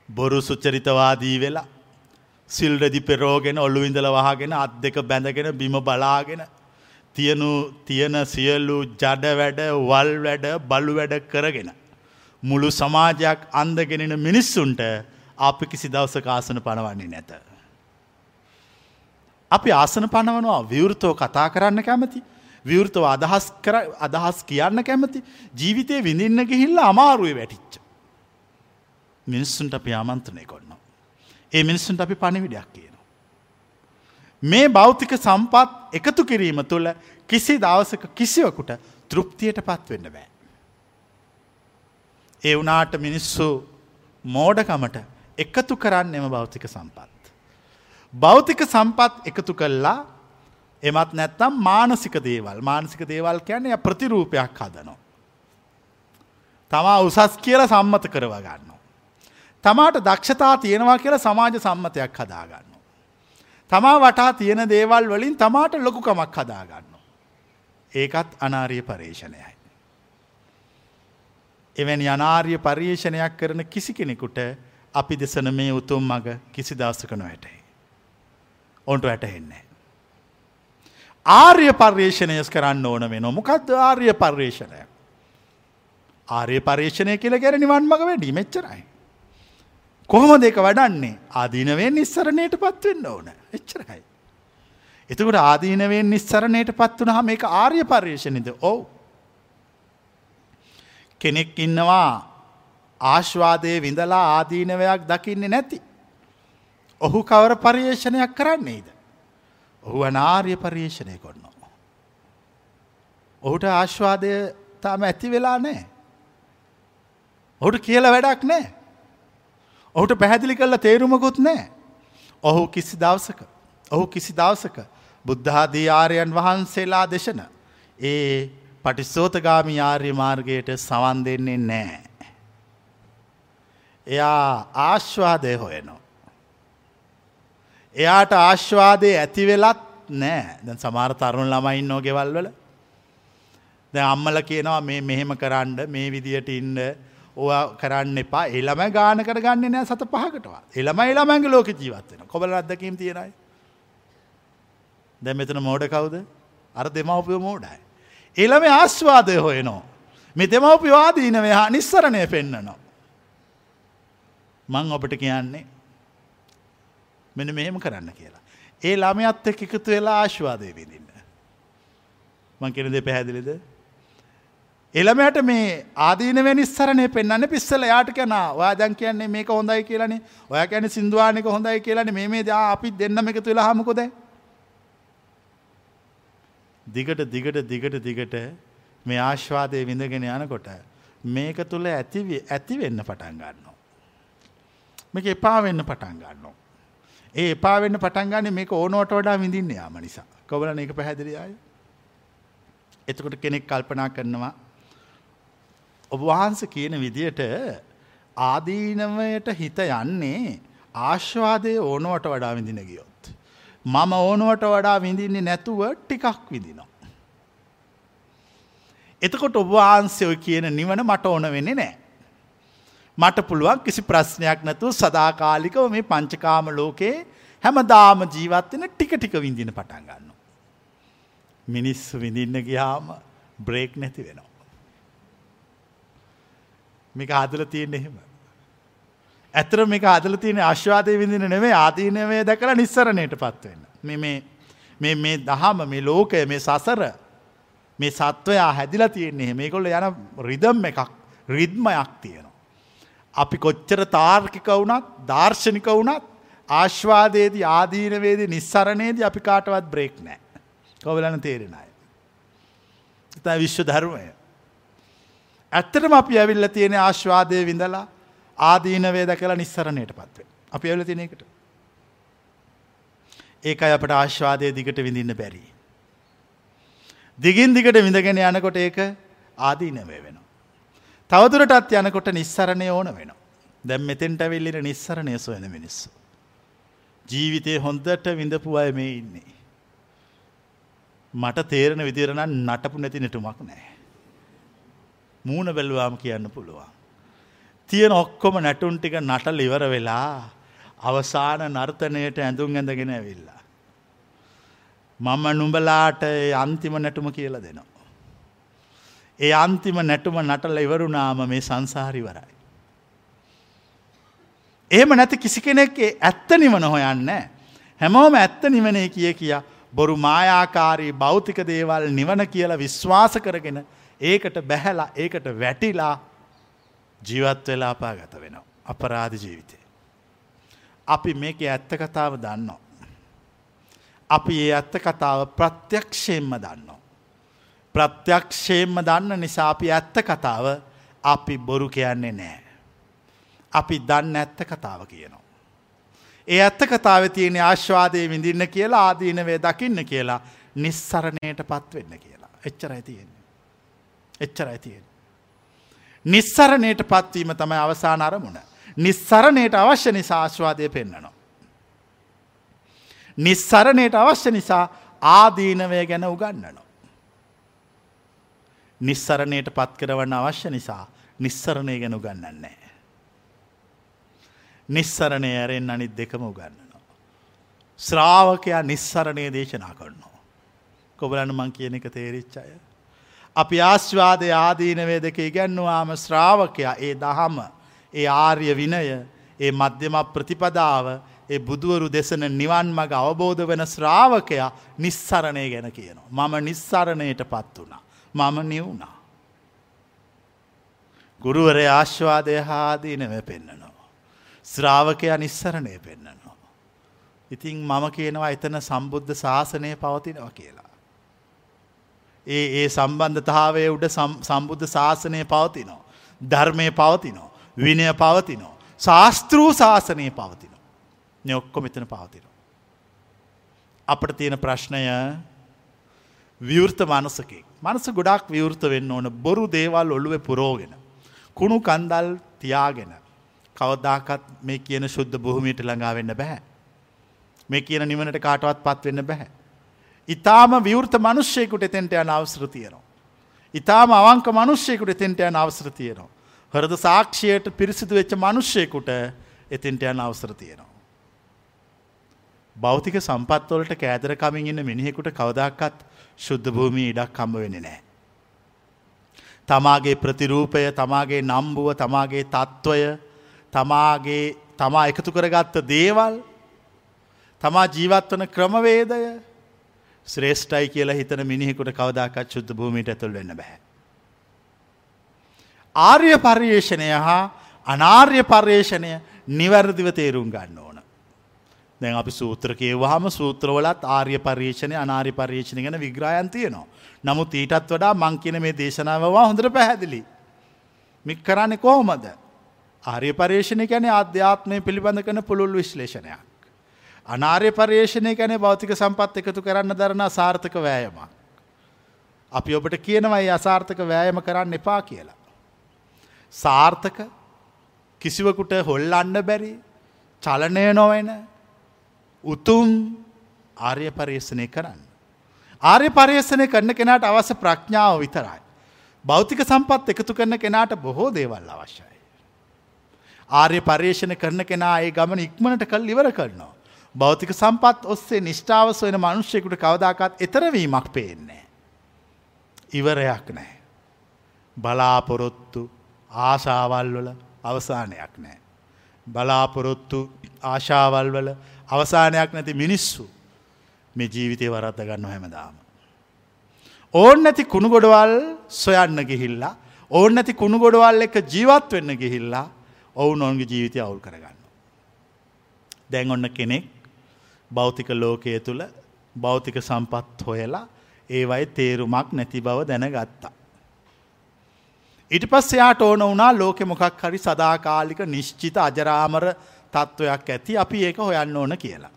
බොරු සුච්චරිතවාදී වෙලා සිල්රදි පෙරෝගෙන ඔල්ලු ඉඳල වහගෙන අත් දෙක බැඳගෙන බිම බලාගෙන තියනු තියන සියල්ලු ජඩ වැඩ වල් වැඩ බලු වැඩ කරගෙන. මුළු සමාජයක් අන්දගෙනෙන මිනිස්සුන්ට අපි කිසි දවසක ආසන පනවන්නේ නැත. අපි ආසන පනවනවා විවෘතෝ කතා කරන්න කැමති විවෘතව අදහස් කර අදහස් කියන්න කැමති ජීවිතය විඳින්න ගිහිල්ල අමාරුවේ වැටිච්ච. මිනිස්සුන්ට අපි ආමන්ත්‍රණය කොන්නවා. ඒ මිනිස්සුන්ට අපි පණිවිඩයක් කියනවා. මේ භෞතික සම්පත් එකතු කිරීම තුළ කිසි දවසක කිසිවකුට තෘප්තියට පත්වෙන්න බෑ. ඒ වනාට මිනිස්සු මෝඩකමට එකතු කරන්න එම භෞතික සම්පත්. භෞතික සම්පත් එකතු කල්ලා එමත් නැත්තම් මානසික දේවල් මානසික දේවල් කියන්නේ ප්‍රතිරූපයක් හදනවා. තමා උසස් කියල සම්මත කරව ගන්න. තමාට දක්ෂතා තියෙනවා කියලා සමාජ සම්මතයක් හදාගන්න. තමා වටා තියෙන දේවල් වලින් තමාට ලොකුකමක් හදාගන්න. ඒකත් අනාරිය පර්ේෂණයයි. එවැනි අනාර්ය පර්යේෂණයක් කරන කිසි කෙනෙකුට අපි දෙසන මේ උතුම් මග කිසි දවසකන වැටයි. ඔන්ට වැටහෙන්නේ. ආර්ය පර්යේෂණයස් කරන්න ඕන වෙන මොකක්ද ආර්ය පර්යේෂණය. ආර්ය පර්යේෂණය කියල ගැර නිවන් මඟ වැඩි මෙච්චරයි. කොහොම දෙක වඩන්නේ ආදීනවෙන් නිස්සරණයට පත්වෙන්න ඕන එච්චරයි. එතකට ආදීනවෙන් නිස්සරණයට පත් වන හම එක ආර්ය පර්යේෂණද ඔවු. කෙනෙක් ඉන්නවා ආශ්වාදය විඳලා ආදීනවයක් දකින්නේ නැති. ඔහු කවර පර්යේෂණයක් කරන්නේද. ඔහු අනාර්ය පර්යේෂණය කොන්නවා. ඔහුට ආශ්වාදය තාම ඇති වෙලා නෑ. ඔහුට කියල වැඩක් නෑ. ඔහුට පැහැදිලි කරලා තේරුමකුත් නෑ. ඔහු කිසි දවසක. ඔහු කිසි දවසක බුද්ධාදී ආරයන් වහන්සේලා දෙශන. ඒ පටිස්සෝතගාමි ආර්ය මාර්ගයට සවන් දෙන්නේ නෑ. එයා ආශ්වාදය හොයනවා. එයාට ආශ්වාදය ඇති වෙලත් නෑ දැන් සමාර තරුණ ළමයින් නෝ ගෙවල්වල ද අම්මල කියනවා මේ මෙහෙම කරන්න මේ විදියට ඉන්න ඕ කරන්න එපා එළම ගාන කරගන්න නෑ සත පහකටවා එළම එළමැගේ ලෝක ජීවත්වෙන කොබල අදකීම් තියෙනයි දැ මෙතන මෝඩ කවුද අර දෙමවපිය මෝඩයි. එළම ආස්වාදය හොයනෝ. මෙ දෙමවපිවාදීනව හා නිස්සරණය පෙන්න්නනවා. මං ඔබට කියන්නේ මෙන මෙහෙම කරන්න කියලා. ඒ ළමයත් එක් එකතු වෙලා ආශ්වාදය විඳන්න. මං කෙනද පැහැදිලිද එළමයට මේ ආදීනව නිස්සරණය පෙන්න්න පිස්සල යාට කැන වාදන් කියන්නේ මේක හොඳයි කියලනේ ඔය කැන සිින්දවානක හොඳයි කියලන මේ දා අපි දෙන්නම එක තුළ හමකොද දිගට දිගට දිගට දිගට මේ ආශ්වාදය විඳගෙන යනකොට මේක තුළ ඇති ඇති වෙන්න පටන් ගන්නවා. මේක එපා වෙන්න පටන් ගන්නවා. ඒ එපා වෙන්න පටන් ගන්න මේක ඕනෝට වඩා විඳින්න යාම නිසා. කොබලන එක පැහැදිලි අය. එතකොට කෙනෙක් කල්පනා කරනවා ඔබ වහන්ස කියන විදියට ආදීනවයට හිත යන්නේ ආශ්වාදය ඕනුවට වඩා විඳින ගියොත්. මම ඕනුවට වඩා විඳින්නේ නැතුව ටිකක් විදිනවා. එතකොට ඔබවහන්සේ ඔය කියන නිවන මට ඕන වෙන්නේ නෑ. මට පුළුවන් කිසි ප්‍රශ්නයක් නැතුව සදාකාලිකව මේ පංචකාම ලෝකයේ හැමදාම ජීවත්වෙන ටික ටික විඳින පටන් ගන්න. මිනිස්සු විඳින්න ගියාම බ්‍රේක් නැති වෙනවා. මේක හදල තියෙන එහෙම. ඇතර මේක අදල තියෙන අශ්වාදය විඳින නෙවේ ආදීනවේ දැකලා නිස්සරණයට පත්වෙන්න. මේ මේ දහම මේ ලෝකය මේ සසර මේ සත්වයා හැදිලා තියෙන්නේ මේකොල්ල යන රිදම් එකක් රිද්මයක් තියෙනවා. අපි කොච්චර තාර්කික වුණත් දර්ශනික වුණත් ආශ්වාදයේදී ආදීනවේදී නිස්සරණයේදී අපි කාටවත් බ්‍රේක් නෑ. කොවලන තේරෙන අය. ඉතා විශ්ව ධර්මය. ඇත්තටම අපි ඇවිල්ල තියෙන ආශ්වාදය විඳලා ආදීනවේ දැකලා නිස්සරණයට පත්වේ. අපි ඇවල තින එකට. ඒකයි අපට ආශ්වාදය දිගට විඳින්න බැරි. දිගින් දිගට විඳගෙන යනකොට ඒක ආදීනවේ වෙන. තවදුරටත් යනකොට නිස්සරණය ඕන වෙන. දැම් මෙතෙන්ට ඇවිල්ලිට නිස්සරණය සොයන මිනිස්සු. ජීවිතය හොන්දට විඳපු අය මේ ඉන්නේ. මට තේරණ විදිරණ නටපු නැති නටුමක් නෑ. මූුණ බැල්වාම කියන්න පුළුවන්. තියෙන ඔක්කොම නැටුන් ටික නටල ඉවර වෙලා අවසාන නර්තනයට ඇඳුම් ඇඳගෙන ඇවිල්ලා. මම නුඹලාට අන්තිම නැටුම කියල දෙනවා. ඒ අන්තිම නැටුම නටල ඉවරුනාම මේ සංසාරිවරයි. එහෙම නැති කිසි කෙනෙක් ඇත්ත නිවන හොයන්න. හැමෝම ඇත්ත නිවනේ කිය කිය බොරු මායාකාරී භෞතික දේවල් නිවන කියලා විශ්වාස කරගෙන ඒකට බැහැලා ඒකට වැටිලා ජීවත් වෙලා අපාගත වෙනවා. අපරාධ ජීවිතය. අපි මේක ඇත්ත කතාව දන්නවා. අපි ඒ ඇත්ත කතාව ප්‍රත්‍යක්ෂයෙන්ම දන්නවා. ප්‍රත්‍යක්ෂයෙන්ම දන්න නිසා අපි ඇත්ත කතාව අපි බොරු කියන්නේ නෑ. අපි දන්න ඇත්ත කතාව කියනවා. ඒ ඇත්ත කතාව තියෙන ආශ්වාදය විඳින්න කියලා ආදීනවේ දකින්න කියලා නිස්සරණයට පත්වෙන්න කියලා. එච්චරයි තියෙන්නේ. එච්චරයි තියෙන. නිස්සරණයට පත්වීම තමයි අවසාන අරමුණ. නිස්සරණයට අවශ්‍ය නිසා ආශ්වාදය පෙන්න්නනවා. නිස්සරණයට අවශ්‍ය නිසා ආදීනවය ගැන උගන්නනවා. නිස්සරණයට පත් කරවන්න අවශ්‍ය නිසා නිස්සරණය ගැන උගන්නන්නේ. නිස්සරණය ඇරෙන් අනිත් දෙකම උගන්නනවා. ශ්‍රාවකයා නිස්සරණය දේශනා කරනවා. කොබලන්න මං කියන එක තේරිච්චාය. අපි ආශ්වාදය ආදීනවේ දෙක ඉගැන්නුවාම ශ්‍රාවකයා ඒ දහම ඒ ආර්ය විනය ඒ මධ්‍යම ප්‍රතිපදාව ඒ බුදුවරු දෙසන නිවන් මග අවබෝධ වෙන ශ්‍රාවකයා නිස්සරණය ගැන කියනවා. මම නිස්සරණයට පත් වුණා. මම නිවුණා. ගුරුවරය ආශ්වාදය හාදීනව පෙන්න්නනවා. ශ්‍රාවකයා නිස්සරණය පෙන්න්නනවා. ඉතින් මම කියනවා එතන සම්බුද්ධ ශාසනය පවතිනව කියලා. ඒ ඒ සම්බන්ධතාවය උඩ සම්බුද්ධ ශාසනය පවතිනෝ. ධර්මය පවතිනෝ. විනය පවතිනෝ. ශාස්තෘූ ශාසනය පවතිනෝ. නෙඔක්කො මෙතන පවතිනෝ. අපට තියෙන ප්‍රශ්නය විවෘත මනසකේ. මනස ගොඩක් විවෘත වෙන්න ඕන බොරු දේවල් ඔළුව පුරෝගෙන. කුණු කන්දල් තියාගෙන. කවදාකත් මේ කියන ශුද්ධ බොහොමීට ළඟා වෙන්න බැහැ. මේ කියන නිවනට කාටවත් පත් වෙන්න බැහැ. ඉතාම විවෘත මනුෂ්‍යයකුට එතෙන්ට යන අවසර තියෙනවා. ඉතාම අවංක මනුෂ්‍යයකුට එතෙන්ට යන අවසර තියෙනවා. හරද සාක්ෂයට පිරිසිදු වෙච්ච මනුෂ්‍යයකුට එතෙන්ට යන අවසර තියෙනවා. භෞතික සම්පත්වලට කෑදර කමින් ඉන්න මිනිහෙකුට කවදක්කත් ශුද්ධ භූමී ඉඩක් කම්බ වෙන නෑ. තමාගේ ප්‍රතිරූපය තමාගේ නම්බුව තමාගේ තත්ත්වය තමාගේ තමා එකතු කරගත්ත දේවල් තමා ජීවත් වන ක්‍රමවේදය ශ්‍රේෂ්ඨයි කියලා හිතන මිනිහෙකුට කවදාකත් ශුද්ධ භූමියට ඇතුල් වෙන්න බෑ. ආර්ය පර්යේෂණය හා අනාර්ය පර්යේෂණය නිවැරදිව තේරුම් ගන්න ඕන. දැන් අපි සූත්‍ර කියවහම සූත්‍රවලත් ආර්ය පර්යේෂණය අනාර්ය පර්යේෂණය ගැන විග්‍රහයන් තියෙනවා. නමුත් ඊටත් වඩා මං කියන මේ දේශනාවවා හොඳට පැහැදිලි. මික් කරන්නේ කොහොමද. ආර්ය පර්යේෂණය ගැන අධ්‍යාත්මය පිළිබඳ කන පුළුල් විශ්ලේෂණයක්. අනාර්ය පර්යේෂණය ගැන භෞතික සම්පත් එකතු කරන්න දරන සාර්ථක වෑයමක්. අපි ඔබට කියනවයි අසාර්ථක වෑයම කරන්න එපා කියලා. සාර්ථක කිසිවකුට හොල්ලන්න බැරි චලනය නොවෙන උතුම් ආර්ය පර්යේෂණය කරන්න. ආර්ය පර්යේෂණය කරන කෙනාට අවශ්‍ය ප්‍රඥාව විතරයි. භෞතික සම්පත් එකතු කරන කෙනාට බොහෝ දේවල් අවශ්‍යයි. ආර්ය පර්යේෂණ කරන කෙනා ඒ ගමන ඉක්මනට කල් ඉවර කරනවා. භෞතික සම්පත් ඔස්සේ නිෂ්ඨාව සොයන මනුෂ්‍යයකුට කවදාකත් එතරවීමක් පේන්නේ. ඉවරයක් නෑ. බලාපොරොත්තු ආශාවල් වල අවසානයක් නෑ. බලාපොරොත්තු ආශාවල් වල අවසානයක් නැති මිනිස්සු මේ ජීවිතය වරත්ත ගන්න හැමදාම. ඕන් නැති කුණු ගොඩවල් සොයන්න ගිහිල්ලා ඕන් නැති කුණු ගොඩවල් එක ජීවත් වෙන්න ගිහිල්ලා ඔවුන් ඔවුන්ගේ ජීවිතය අවුල් කරගන්න. දැන් ඔන්න කෙනෙක් භෞතික ලෝකය තුළ භෞතික සම්පත් හොයලා ඒවයි තේරුමක් නැති බව දැන ගත්තා. ඉට පස් එයාට ඕන වනා ලෝකෙ මොකක් හරි සදාකාලික නිශ්චිත අජරාමර තත්ත්වයක් ඇති අපි ඒක හොයන්න ඕන කියලා.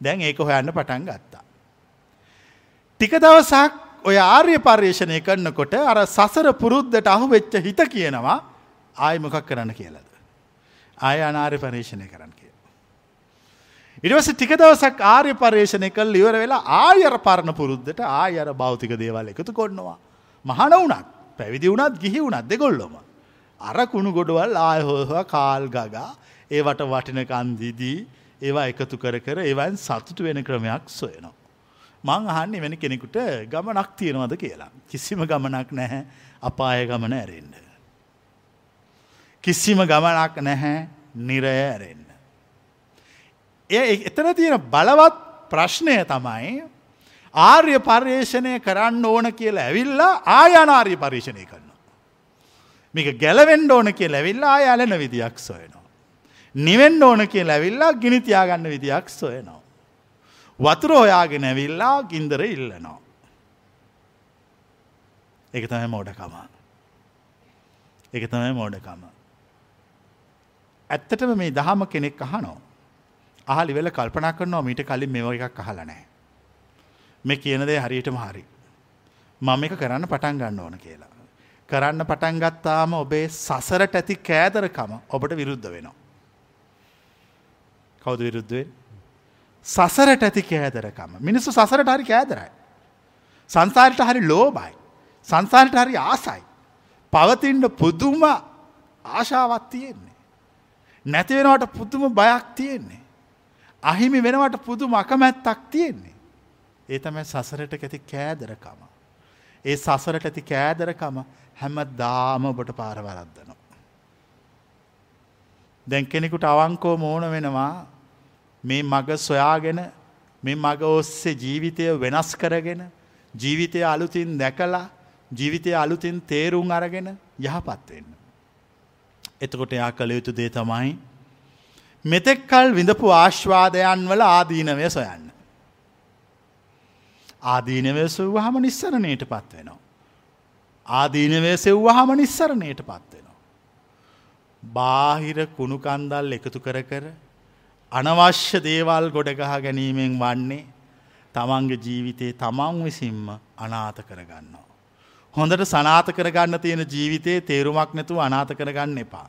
දැන් ඒක හොයන්න පටන් ගත්තා. ටික දවසක් ඔය ආර්ය පර්යේෂණය කරන්නකොට අර සසර පුරුද්ධට අහු වෙච්ච හිත කියනවා ආය මොකක් කරන්න කියලද. ආය අනාර්ය පර්යේෂණය කරන්න කිය. ඉරිවස ටික දවසක් ආර්ය පර්යේෂණය කල් ලිවර වෙලා ආයර පරණ පුරුද්ධට ආයර භෞතික දේවල් එකතු කොන්නවා. මහන වනත් පැවිදි වුණත් ගිහි වුණත් දෙගොල්ලොම. අර කුණු ගොඩවල් ආයහෝහ කාල් ගගා ඒවට වටිනකන්දිදී ඒවා එකතු කර කර ඒවයින් සතුටු වෙන ක්‍රමයක් සොයනවා. මං අහන්නේ වෙන කෙනෙකුට ගමනක් තියෙනවද කියලා. කිසිම ගමනක් නැහැ අපාය ගමන ඇරෙන්ඩ. කිසිම ගමනක් නැහැ නිරය ඇරෙන්න්න. එය එතන තියෙන බලවත් ප්‍රශ්නය තමයි ආර්ය පර්යේෂණය කරන්න ඕන කියලා ඇවිල්ලා ආයනාර්ය පර්ේෂණය කරන්න. මේක ගැලවෙන්ඩ ඕන කිය ඇවිල්ලා අයලන විදියක් සොයනවා. නිවෙන්ඩ ඕන කිය ඇවිල්ලා ගිනිතියාගන්න විදියක් සොයනවා. වතුර හොයාගෙන ඇවිල්ලා ගින්දර ඉල්ලනවා. එක තමයි මෝඩකම. එක තමයි මෝඩකම. ඇත්තටම මේ දහම කෙනෙක් අහනෝ. අහලි වෙල කල්පනා කරනවා මීට කලින් මෙව එකක් අහල නෑ. මේ කියන දේ හරියටම හරි. මම එක කරන්න පටන් ගන්න ඕන කියලා. කරන්න පටන් ගත්තාම ඔබේ සසරට ඇති කෑදරකම ඔබට විරුද්ධ වෙනවා. කවුද විරුද්ධුවෙන්? සසරට ඇති කෑදරකම. මිනිස්සු සසරට හරි කෑදරයි. සංසාරට හරි ලෝබයි. සංසාරට හරි ආසයි. පවතින්ට පුදුම ආශාවත් තියෙන්නේ. නැති වෙනවට පුදුම බයක් තියෙන්නේ. අහිමි වෙනවට පුදුම අකමැත්තක් තියෙන්නේ. ඒ තමයි සසරට ඇති කෑදරකම. ඒ සසරට ඇති කෑදරකම හැම දාම ඔබට පාරවරද්දනවා. දැන් කෙනෙකුට අවංකෝ මෝන වෙනවා මේ මග සොයාගෙන මේ මග ඔස්සේ ජීවිතය වෙනස් කරගෙන ජීවිතය අලුතින් දැකලා ජීවිතය අලුතින් තේරුම් අරගෙන යහපත්වෙන්න. එතකොට එයා කළ යුතු දේ තමයි මෙතෙක් කල් විඳපු ආශ්වාදයන් වල ආදීනවය සොයන්න. ආදීනවය සුවහම නිස්සරණයට පත්වෙනවා. ආදීනවය සෙව්වහම නිස්සරණයට පත්වෙනවා. බාහිර කුණුකන්දල් එකතු කර කර අනවශ්‍ය දේවල් ගොඩගහ ගැනීමෙන් වන්නේ තමන්ගේ ජීවිතේ තමන් විසින්ම අනාත කරගන්නවා. හොඳට සනාත කරගන්න තියෙන ජීවිතයේ තේරුමක් නැතුව අනාත කරගන්න එපා.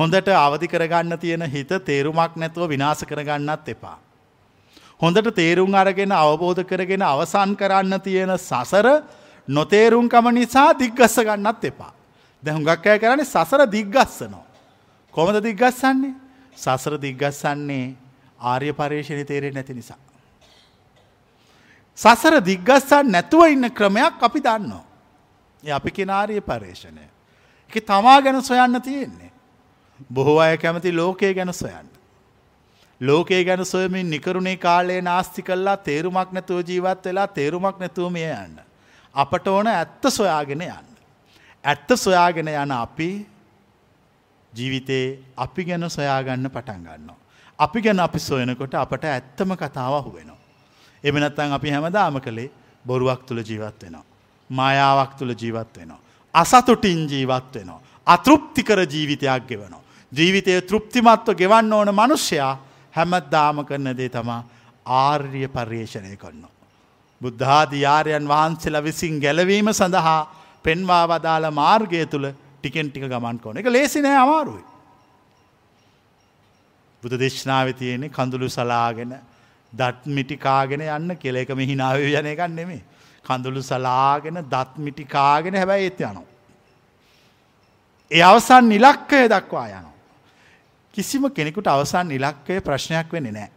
හොඳට අවධි කරගන්න තියෙන හිත තේරුමක් නැතුව විනාස කරගන්නත් එපා. හොඳට තේරුම් අරගෙන අවබෝධ කරගෙන අවසන් කරන්න තියෙන සසර නොතේරුම්කම නිසා දිග්ගස්ස ගන්නත් එපා. දැහුඟක් අය කරන්නේ සසර දිග්ගස්සනවා. කොමද දිග්ගස්සන්නේ සසර දිග්ගස්සන්නේ ආර්ය පර්යේෂණය තේරෙන් නැති නිසා. සසර දිග්ගස්සන් නැතුව ඉන්න ක්‍රමයක් අපි දන්නවා. අපි කෙනාරිය පර්යේෂණය. එක තමා ගැන සොයන්න තියෙන්නේ. බොහෝ අය කැමති ලෝකය ගැන සොයන්න. ලෝකේ ගැන සොයමින් නිකරුණේ කාලයේ නාස්ති කල්ලා තේරුමක් නැතුව ජීවත් වෙලා තේරුමක් නැතුව මේ යන්න. අපට ඕන ඇත්ත සොයාගෙන යන්න. ඇත්ත සොයාගෙන යන අපි ජීවිතේ අපි ගැන සොයාගන්න පටන් ගන්නවා. අපි ගැන අපි සොයනකොට අපට ඇත්තම කතාව අහුවෙනවා. එමනත්තන් අපි හැමදාම කළේ බොරුවක් තුළ ජීවත් වෙනවා. මායාවක් තුළ ජීවත් වෙනවා. අසතුටින් ජීවත් වෙනවා. අතෘප්තිකර ජීවිතයක් ගෙවනවා. ජීවිතය තෘප්තිමත්ව ගෙවන්න ඕන මනුෂ්‍යයා හැමත්දාම කරන දේ තමා ආර්ය පර්යේෂණය කරනවා. බුද්ධාධියාරයන් වහන්සේලා විසින් ගැලවීම සඳහා පෙන්වා වදාළ මාර්ගය තුළ ටිකෙන් ටික ගමන් කොන එක ලේසිනෑ අමාරුයි. බුදු දේශනාව තියෙන්නේ කඳුළු සලාගෙන දත් මිටිකාගෙන යන්න කෙල එක මෙහිනාව යන එකක් නෙමේ. කඳුළු සලාගෙන දත් මිටිකාගෙන හැබැයි ඒත් යනවා. ඒ අවසන් නිලක්කය දක්වා යනවා. කිසිම කෙනෙකුට අවසන් නිලක්කය ප්‍රශ්නයක් වෙන්නේ නෑ.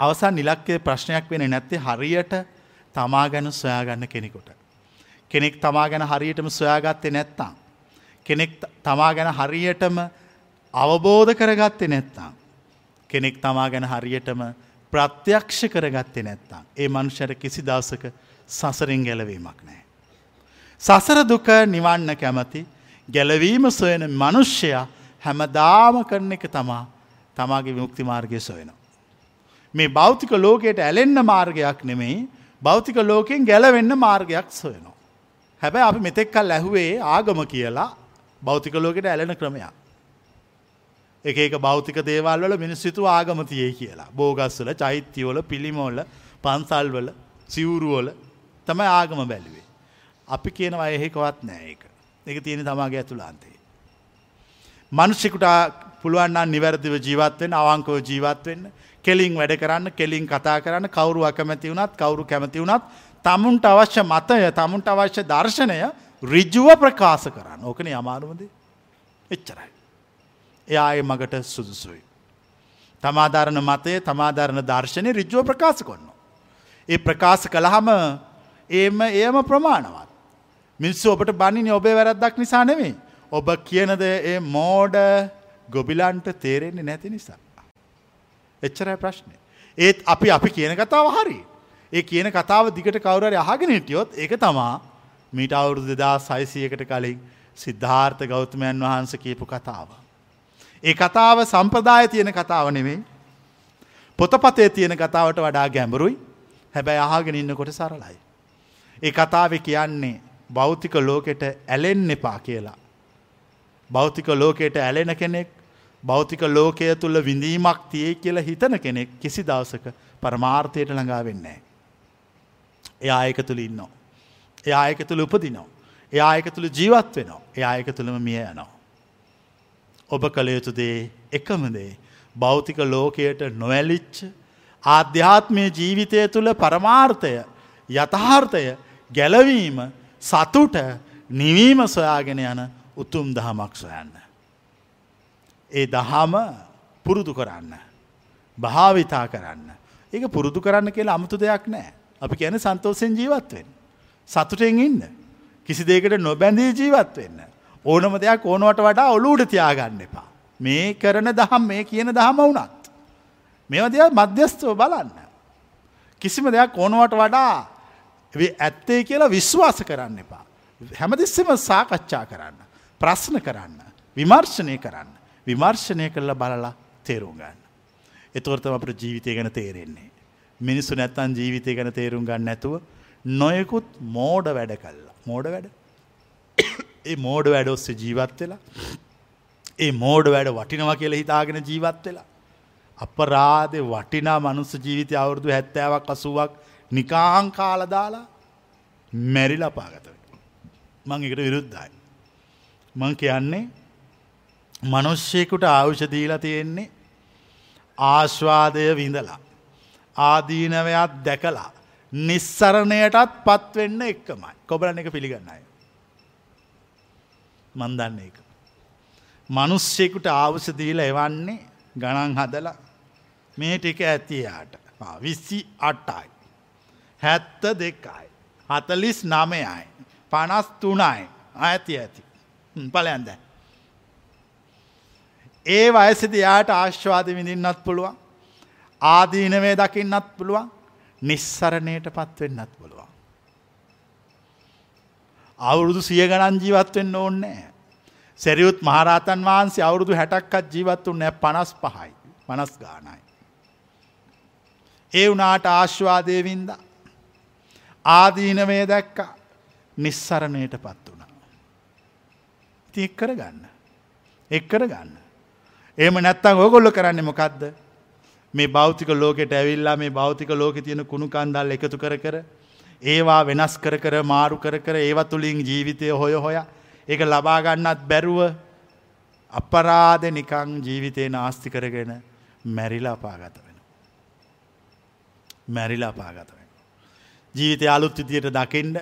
අවසන් නිලක්කය ප්‍රශ්නයක් වෙන නැත්තේ හරියට තමා ගැන සොයාගන්න කෙනෙකුට. කෙනෙක් තමා ගැන හරියටම සොයාගත්තේ නැත්තං. කෙනෙක් තමා ගැන හරියටම අවබෝධ කරගත්තේ නැත්තං. කෙනෙක් තමා ගැන හරියටම ප්‍රත්‍යක්ෂ කරගත්තේ නැත්තං. ඒ මනුෂ්‍යර කිසි දවසක සසරින් ගැලවීමක් නෑ. සසර දුක නිවන්න කැමති ගැලවීම සොයන මනුෂ්‍යයා හැමදාම කරන එක තමා තමාගේ මුක්ති මාර්ගය සොයනවා. මේ භෞතික ලෝකයට ඇලෙන්න මාර්ගයක් නෙමෙයි භෞතික ලෝකෙන් ගැලවෙන්න මාර්ගයක් සොයනවා. හැබැයි අපි මෙතෙක්කල් ඇහුවේ ආගම කියලා භෞතික ලෝකෙට ඇලෙන ක්‍රමයක්. එක එක භෞතික දේවල් වල මිනිස්සුතු ආගම තියේ කියලා. බෝගස්වල චෛත්‍යවල පිළිමවල පන්සල්වල සිවුරුවල තමයි ආගම බැලුවේ. අපි කියනවා එහෙකවත් නෑ ඒක. එක තියෙන තමාගේ ඇතුළාන්තේ. මනුෂ්‍යකුට පුළුවන්න්න නිවැරදිව ජීවත්වෙන් අවංකව ජීවත්වෙන්න කෙලින් වැඩ කරන්න කෙලින් කතා කරන්න කවුරු අකමැති වුණත් කවුරු කැමති වුණත් තමුන්ට අවශ්‍ය මතය තමුන්ට අවශ්‍ය දර්ශනය රිජ්ජුව ප්‍රකාශ කරන්න ඕකන අමාරුමද එච්චරයි. එයා ඒ මගට සුදුසුයි. තමාධරණ මතය තමාධරණ දර්ශනය රිජ්ජුව ප්‍රකාශ කොන්න. ඒ ප්‍රකාශ කළහම ඒම ඒම ප්‍රමාණවත්. මිනිස්සු ඔබට බනිනි ඔබේ වැරද්දක් නිසා නෙමේ. ඔබ කියනද ඒ මෝඩ ගොබිලන්ට තේරෙන්නේ නැති නිසා. එච්චරයි ප්‍රශ්නය. ඒත් අපි අපි කියන කතාව හරි. ඒ කියන කතාව දිගට කවුරරි අහගෙන හිටියොත් ඒක තමා මීට අවුරුදු දෙදා සයිසියකට කලින් සිද්ධාර්ථ ගෞතමයන් වහන්ස කියපු කතාව. ඒ කතාව සම්ප්‍රදාය තියෙන කතාව නෙමෙයි. පොතපතේ තියෙන කතාවට වඩා ගැඹුරුයි හැබැයි අහගෙන ඉන්නකොට සරලයි. ඒ කතාව කියන්නේ භෞතික ලෝකෙට ඇලෙන් එපා කියලා. භෞතික ලෝකයට ඇලෙන කෙනෙක් භෞතික ලෝකය තුළ විඳීමක් තියේ කියලා හිතන කෙනෙක් කිසි දවසක පරමාර්ථයට ළඟා වෙන්නේ. එය ආයක තුළ ඉන්නවා. එය ආයක තුළ උපදිනවා. එය ආයක තුළ ජීවත් වෙනවා. එය ආයක තුළම මිය යනවා. ඔබ කළ යුතුදේ එකමදේ භෞතික ලෝකයට නොවැලිච්ච ආධ්‍යාත්මය ජීවිතය තුළ පරමාර්ථය යථාර්ථය ගැලවීම සතුට නිවීම සොයාගෙන යන උතුම් දහමක් සොයන්න. ඒ දහම පුරුදු කරන්න. භාවිතා කරන්න. ඒක පුරුදු කරන්න කියලා අමුතු දෙයක් නෑ. අපි කියන සන්තෝසෙන් ජීවත්වෙන්. සතුටෙන් ඉන්න. කිසි දේකට නොබැඳී ජීවත් වෙන්න. ඕනම දෙයක් ඕනුවට වඩා ඔලූට තියාගන්න එපා. මේ කරන දහම් මේ කියන දහම වුණත්. මෙම දෙයක් මධ්‍යස්තව බලන්න. කිසිම දෙයක් ඕනුවට වඩා ඇත්තේ කියලා විශ්වාස කරන්න එපා. හැමතිස්සෙම සාකච්ඡා කරන්න. ප්‍රශ්න කරන්න. විමර්ශනය කරන්න. විමර්ශනය කරලා බලලා තේරුම් ගන්න. එතොර්තම අපට ජීවිතය ගැන තේරෙන්නේ. මිනිස්සු නැත්තන් ජීවිතය ගැන තේරුම් ගන්න නැතුව නොයකුත් මෝඩ වැඩ කල්ලා. මෝඩ වැඩ. ඒ මෝඩ වැඩ ඔස්සේ ජීවත් වෙලා. ඒ මෝඩ වැඩ වටිනවා කියලා හිතාගෙන ජීවත් වෙලා. අපරාධ වටිනා මනුස්ස ජීවිතය අවුරුදු හැත්තෑවක් අසුවක් නිකාං කාලදාලා මැරිලා පාගත. මං එකට විරුද්ධයි. මං කියන්නේ මනුෂ්‍යයකුට ආවුෂදීලා තියෙන්නේ ආශ්වාදය විඳලා. ආදීනවයක් දැකලා. නිස්සරණයටත් පත්වෙන්න එක්කමයි. කොබලන එක පිළිගන්න අය. මන්දන්න එක. මනුස්්‍යයකුට ආවුෂදීල එවන්නේ ගණන් හදලා මේ ටික ඇතියාට විස්සි අට්ටයි. හැත්ත දෙකයි. හතලිස් නමයයි. පනස් තුනයි ඇති ඇති. පලයන්ද. ඒ වයසද යාට ආශ්වාද විඳින්නත් පුළුවන්. ආදීනවේ දකින්නත් පුළුවන් නිස්සරණයට පත්වෙන්නත් පුළුවන්. අවුරුදු සිය ගණන් ජීවත්වෙන්න ඕන්නෑ. සැරියුත් මහරහතන් වහන්සේ අවුරුදු හැටක්කත් ජීවත් වන්නෑ පනස් පහයි මනස් ගානයි. ඒ වනාට ආශ්වාදයවින්ද ආදීනවේ දැක්ක නිස්සරණයට පත් වුණ. ති එක් කර ගන්න. එක් කර ගන්න. ඒම නැත්තං ඕගොල්ල කරන්න මොකක්ද මේ බෞතික ලෝකෙට ඇවිල්ලා මේ බෞතික ලෝකෙ තියෙන කුණු කන්දල් එකතු කර කර ඒවා වෙනස් කර කර මාරු කර කර ඒවත් තුළින් ජීවිතය හොය හොය ඒක ලබාගන්නත් බැරුව අපරාධ නිකං ජීවිතය නාස්ති කරගෙන මැරිලා අපාගත වෙන. මැරිලා අපාගත වෙන. ජීවිතය අලුත් විදියට දකිින්ඩ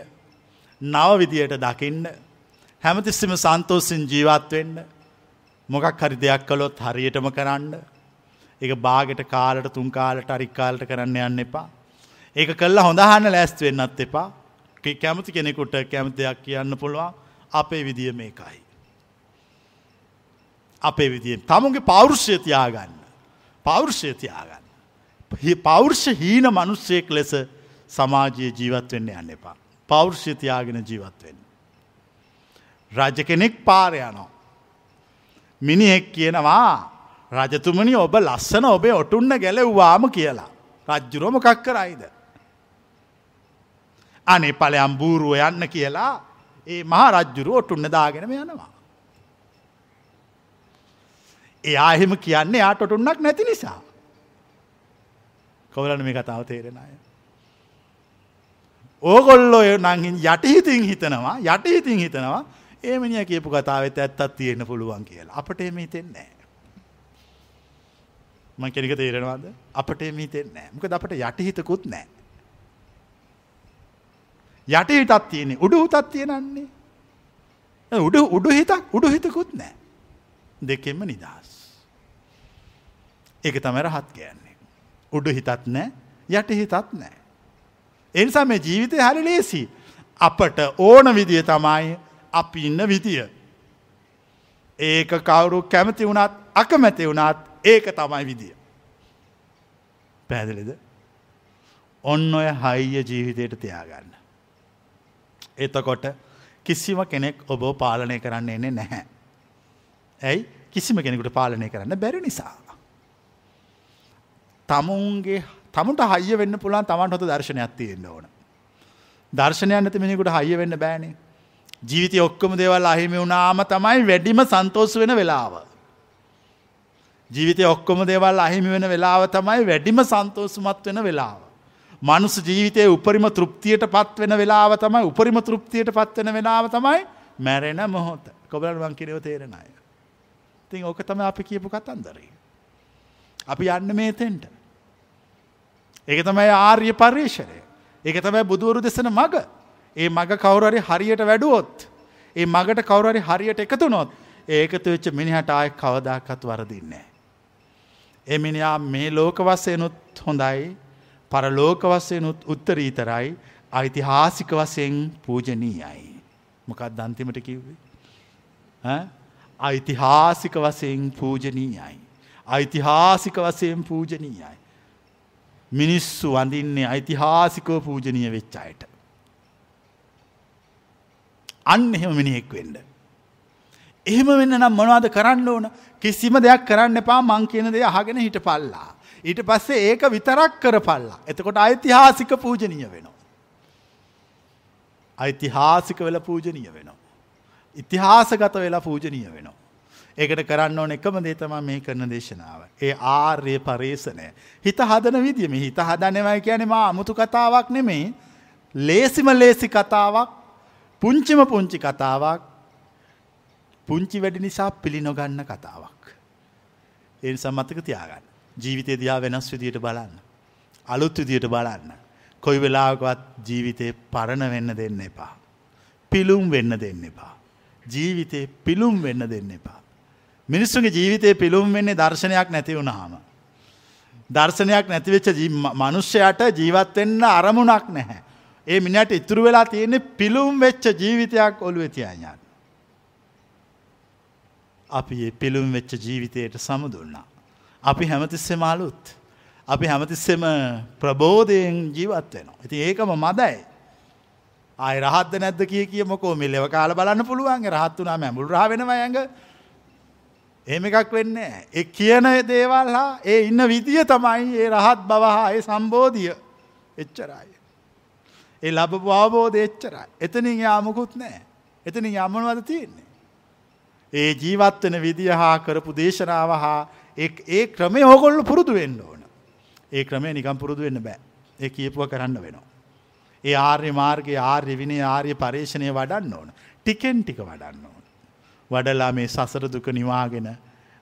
නව විදියට දකිින්ඩ හැමතිස්සම සන්තෝසින් ජීවත්වෙන්න මොකක් හරි දෙයක් කළොත් හරියටම කරන්න එක බාගෙට කාලට තුන් කාලට අරික්කාලට කරන්න යන්න එපා. ඒක කල්ලා හොඳහන්න ලෑස්ත් වෙන්නත් එපා කැමති කෙනෙකුට කැමති දෙයක් කියන්න පුළුවන් අපේ විදිය මේකයි. අපේ විදියෙන් තමුන්ගේ පෞරුෂය තියාගන්න. පෞරුෂය තියාගන්න. පෞරුෂ හීන මනුස්සයෙක් ලෙස සමාජයේ ජීවත් වෙන්න යන්න එපා. පෞරුෂය තියාගෙන ජීවත් වෙන්න. රජ කෙනෙක් පාරයනෝ. මිනිහෙක් කියනවා රජතුමනි ඔබ ලස්සන ඔබේ ඔටුන්න ගැලව්වාම කියලා. රජ්ජුරෝම කක් කරයිද. අනේ පලයම් බූරුව යන්න කියලා ඒ මහා රජ්ජුරුව ඔටුන්න දාගෙනම යනවා. එයා එහෙම කියන්නේ යාට ඔටුන්නක් නැති නිසා. කවලන මේ කතාව තේරෙන අය. ඕගොල්ලො නංහින් යටහිතින් හිතනවා යටහිතින් හිතනවා ඒමනිය කියපු කතාවත් ඇත්තත් තියෙන පුළුවන් කියලා. අපට එම හිතෙන්නේ මං කෙනෙක තේරෙනවාද? අපට එම හිතෙන්නේ මොකද අපට යටහිතකුත් නෑ යටහිටත් තියෙනෙ උඩු හුතත් තියෙනන්නේ. උඩ උඩු හිතක් උඩු හිතකුත් නෑ දෙකෙන්ම නිදහස්. ඒක තම රහත් කියන්නේ. උඩු හිතත් නෑ යටි හිතත් නෑ එනිසා මේ ජීවිතය හරි ලේසි අපට ඕන විදිය තමයි අපි ඉන්න විදිය. ඒක කවුරු කැමති වුණත් අකමැති වුණත් ඒක තමයි විදිය. පැහැදිලිද. ඔන්න ඔය හයිය ජීවිතයට තියාගන්න. එතකොට කිසිම කෙනෙක් ඔබ පාලනය කරන්න එන්නේ නැහැ. ඇයි කිසිම කෙනෙකුට පාලනය කරන්න බැරි නිසා. තමුන්ගේ තමුට හයිය වෙන්න පුළන් තමන්ට හොත දර්ශනයක් තියෙන්න්න ඕන. දර්ශනය නැති මිනිකුට හයිය වෙන්න බෑනේ ජීවිතය ඔක්කොම දේවල් අහිමි වුණාම තමයි වැඩිම සන්තෝස් වෙන වෙලාව. ජීවිතය ඔක්කොම දේවල් අහිමි වෙන වෙලාව තමයි වැඩිම සන්තෝසුමත් වෙන වෙලාව. මනුස ජීවිතය උපරිම තෘප්තියට පත් වෙන වෙලාව තමයි උපරිම තෘප්තියට පත්වෙන වෙලාව තමයි මැරෙන මොහොත කොබලන් වන් කිරව තේරෙන අය. තින් ඕක තම අපි කියපු කතන්දරේ. අපි යන්න මේ තෙන්ට. ඒක තමයි ආර්ය පර්යේෂණය. ඒක තමයි බුදුවරු දෙසන මග. ඒ මග කවුරරි හරියට වැඩුවොත්. ඒ මගට කවුරරි හරියට එකතුනොත් ඒකතු වෙච්ච මිනිහට ආය කවදාකත් වරදින්නේ. එමිනියා මේ ලෝක වස්සයනුත් හොඳයි පරලෝක වස්සයනුත් උත්තරීතරයි ඓතිහාසික වසයෙන් පූජනීයයි. මොකක් දන්තිමට කිව්වේ. ඓතිහාසික වසයෙන් පූජනීයයි. ඓතිහාසික වසයෙන් පූජනීයයි. මිනිස්සු වඳින්නේ ඓතිහාසිකව පූජනීය වෙච්චායට. අන්න එහෙම මිනිහෙක් වෙන්න. එහෙම වෙන්න නම් මොනවාද කරන්න ඕන කිසිම දෙයක් කරන්න එපා මං කියන දේ අහගෙන හිට පල්ලා. ඊට පස්සේ ඒක විතරක් කර පල්ලා. එතකොට ඓතිහාසික පූජනීය වෙනවා. ඓතිහාසික වෙල පූජනීය වෙනවා. ඉතිහාසගත වෙලා පූජනීය වෙනවා. ඒකට කරන්න ඕන එකම දේ තමා මේ කරන දේශනාව. ඒ ආර්ය පරේසනය. හිත හදන විදිම හිත හදනවයි කියන මා අමුතු කතාවක් නෙමෙයි ලේසිම ලේසි කතාවක් පුංචිම පුංචි කතාවක් පුංචි වැඩි නිසා පිළි නොගන්න කතාවක්. ඒ සම්මතක තියාගන්න. ජීවිතය දයා වෙනස් විදියට බලන්න. අලුත් විදියට බලන්න. කොයි වෙලාකවත් ජීවිතය පරණ වෙන්න දෙන්න එපා. පිළුම් වෙන්න දෙන්න එපා. ජීවිතේ පිළුම් වෙන්න දෙන්න එපා. මිනිස්සුගේ ජීවිතය පිළුම් වෙන්නේ දර්ශනයක් නැති වුණාම. දර්ශනයක් නැතිවෙච්ච මනුෂ්‍යයට ජීවත්වෙන්න අරමුණක් නැහැ. ඒ මිනිට ඉතුරු වෙලා තියෙන්නේ පිළුම් වෙච්ච ජීවිතයක් ඔළුව තියඥාන්. අපි ඒ පිළුම් වෙච්ච ජීවිතයට සමුදුන්නා. අපි හැමතිස්සෙ මාලුත්. අපි හැමතිස්සෙම ප්‍රබෝධයෙන් ජීවත් වෙනවා. ඉති ඒකම මදයි. ආය රහත්ද නැද්ද කිය කිය මොකෝ මිල්ලව කාල බලන්න පුළුවන් රහත් වනා මැමුල් රහ වෙනවා ඇඟ එහෙම එකක් වෙන්න ඒ කියන දේවල් හා ඒ ඉන්න විදිය තමයි ඒ රහත් බවහා ඒ සම්බෝධිය එච්චරයි. ඒ ලබපු අවබෝධය එච්චරයි. එතනින් යාමකුත් නෑ. එතනින් යමනවද තියෙන්නේ. ඒ ජීවත්වන විදිහ හා කරපු දේශනාව හා ඒ ක්‍රමය හොගොල්ල පුරුදු වෙන්න ඕන. ඒ ක්‍රමය නිකම් පුරුදු වෙන්න බෑ. ඒ කියපුව කරන්න වෙනවා. ඒ ආර්ය මාර්ගයේ ආර්ය විනය ආර්ය පර්ේෂණය වඩන්න ඕන. ටිකෙන් ටික වඩන්න ඕන. වඩලා මේ සසර දුක නිවාගෙන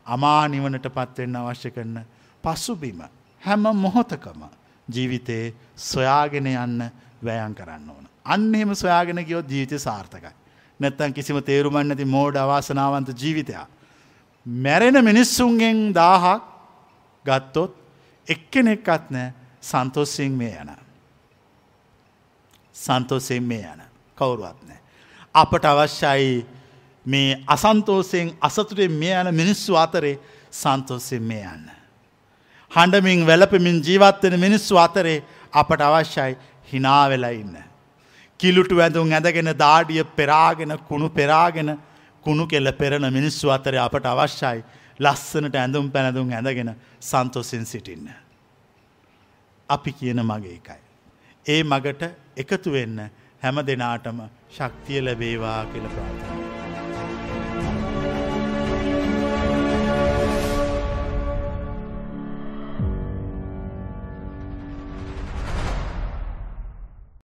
අමා නිවනට පත්වෙන්න අවශ්‍ය කරන පසුබිම හැම මොහොතකම ජීවිතයේ සොයාගෙන යන්න වැයන් කරන්න ඕන. අන්න එහෙම සොයාගෙන ගියොත් ජීවිතය සාර්ථකයි. නැත්තම් කිසිම තේරුමක් නැති මෝඩ අවාසනාවන්ත ජීවිතයක්. මැරෙන මිනිස්සුන්ගෙන් දාහක් ගත්තොත් එක්කෙනෙක්වත් නෑ සන්තෝෂයෙන් මේ යන. සන්තෝෂයෙන් මේ යන කවුරුවත් නෑ. අපට අවශ්‍යයි මේ අසන්තෝසයෙන් අසතුරෙන් මේ යන මිනිස්සු අතරේ සන්තෝසයෙන් මේ යන්න. හඬමින් වැලපමින් ජීවත්වෙන මිනිස්සු අතරේ අපට අවශ්‍යයි හිනාවෙලා ඉන්න. කිලුටු ඇඳුම් ඇඳගෙන දාඩිය පෙරාගෙන කුණු පෙරාගෙන කුණු කෙල්ල පෙරණ මිනිස්සු අතර අපට අවශ්‍යයි ලස්සනට ඇඳුම් පැනඳුම් ඇඳගෙන සන්තෝසින් සිටින්න. අපි කියන මගේ එකයි. ඒ මගට එකතු වෙන්න හැම දෙනාටම ශක්තිය ලැබේවා කියල ප්‍රාථන.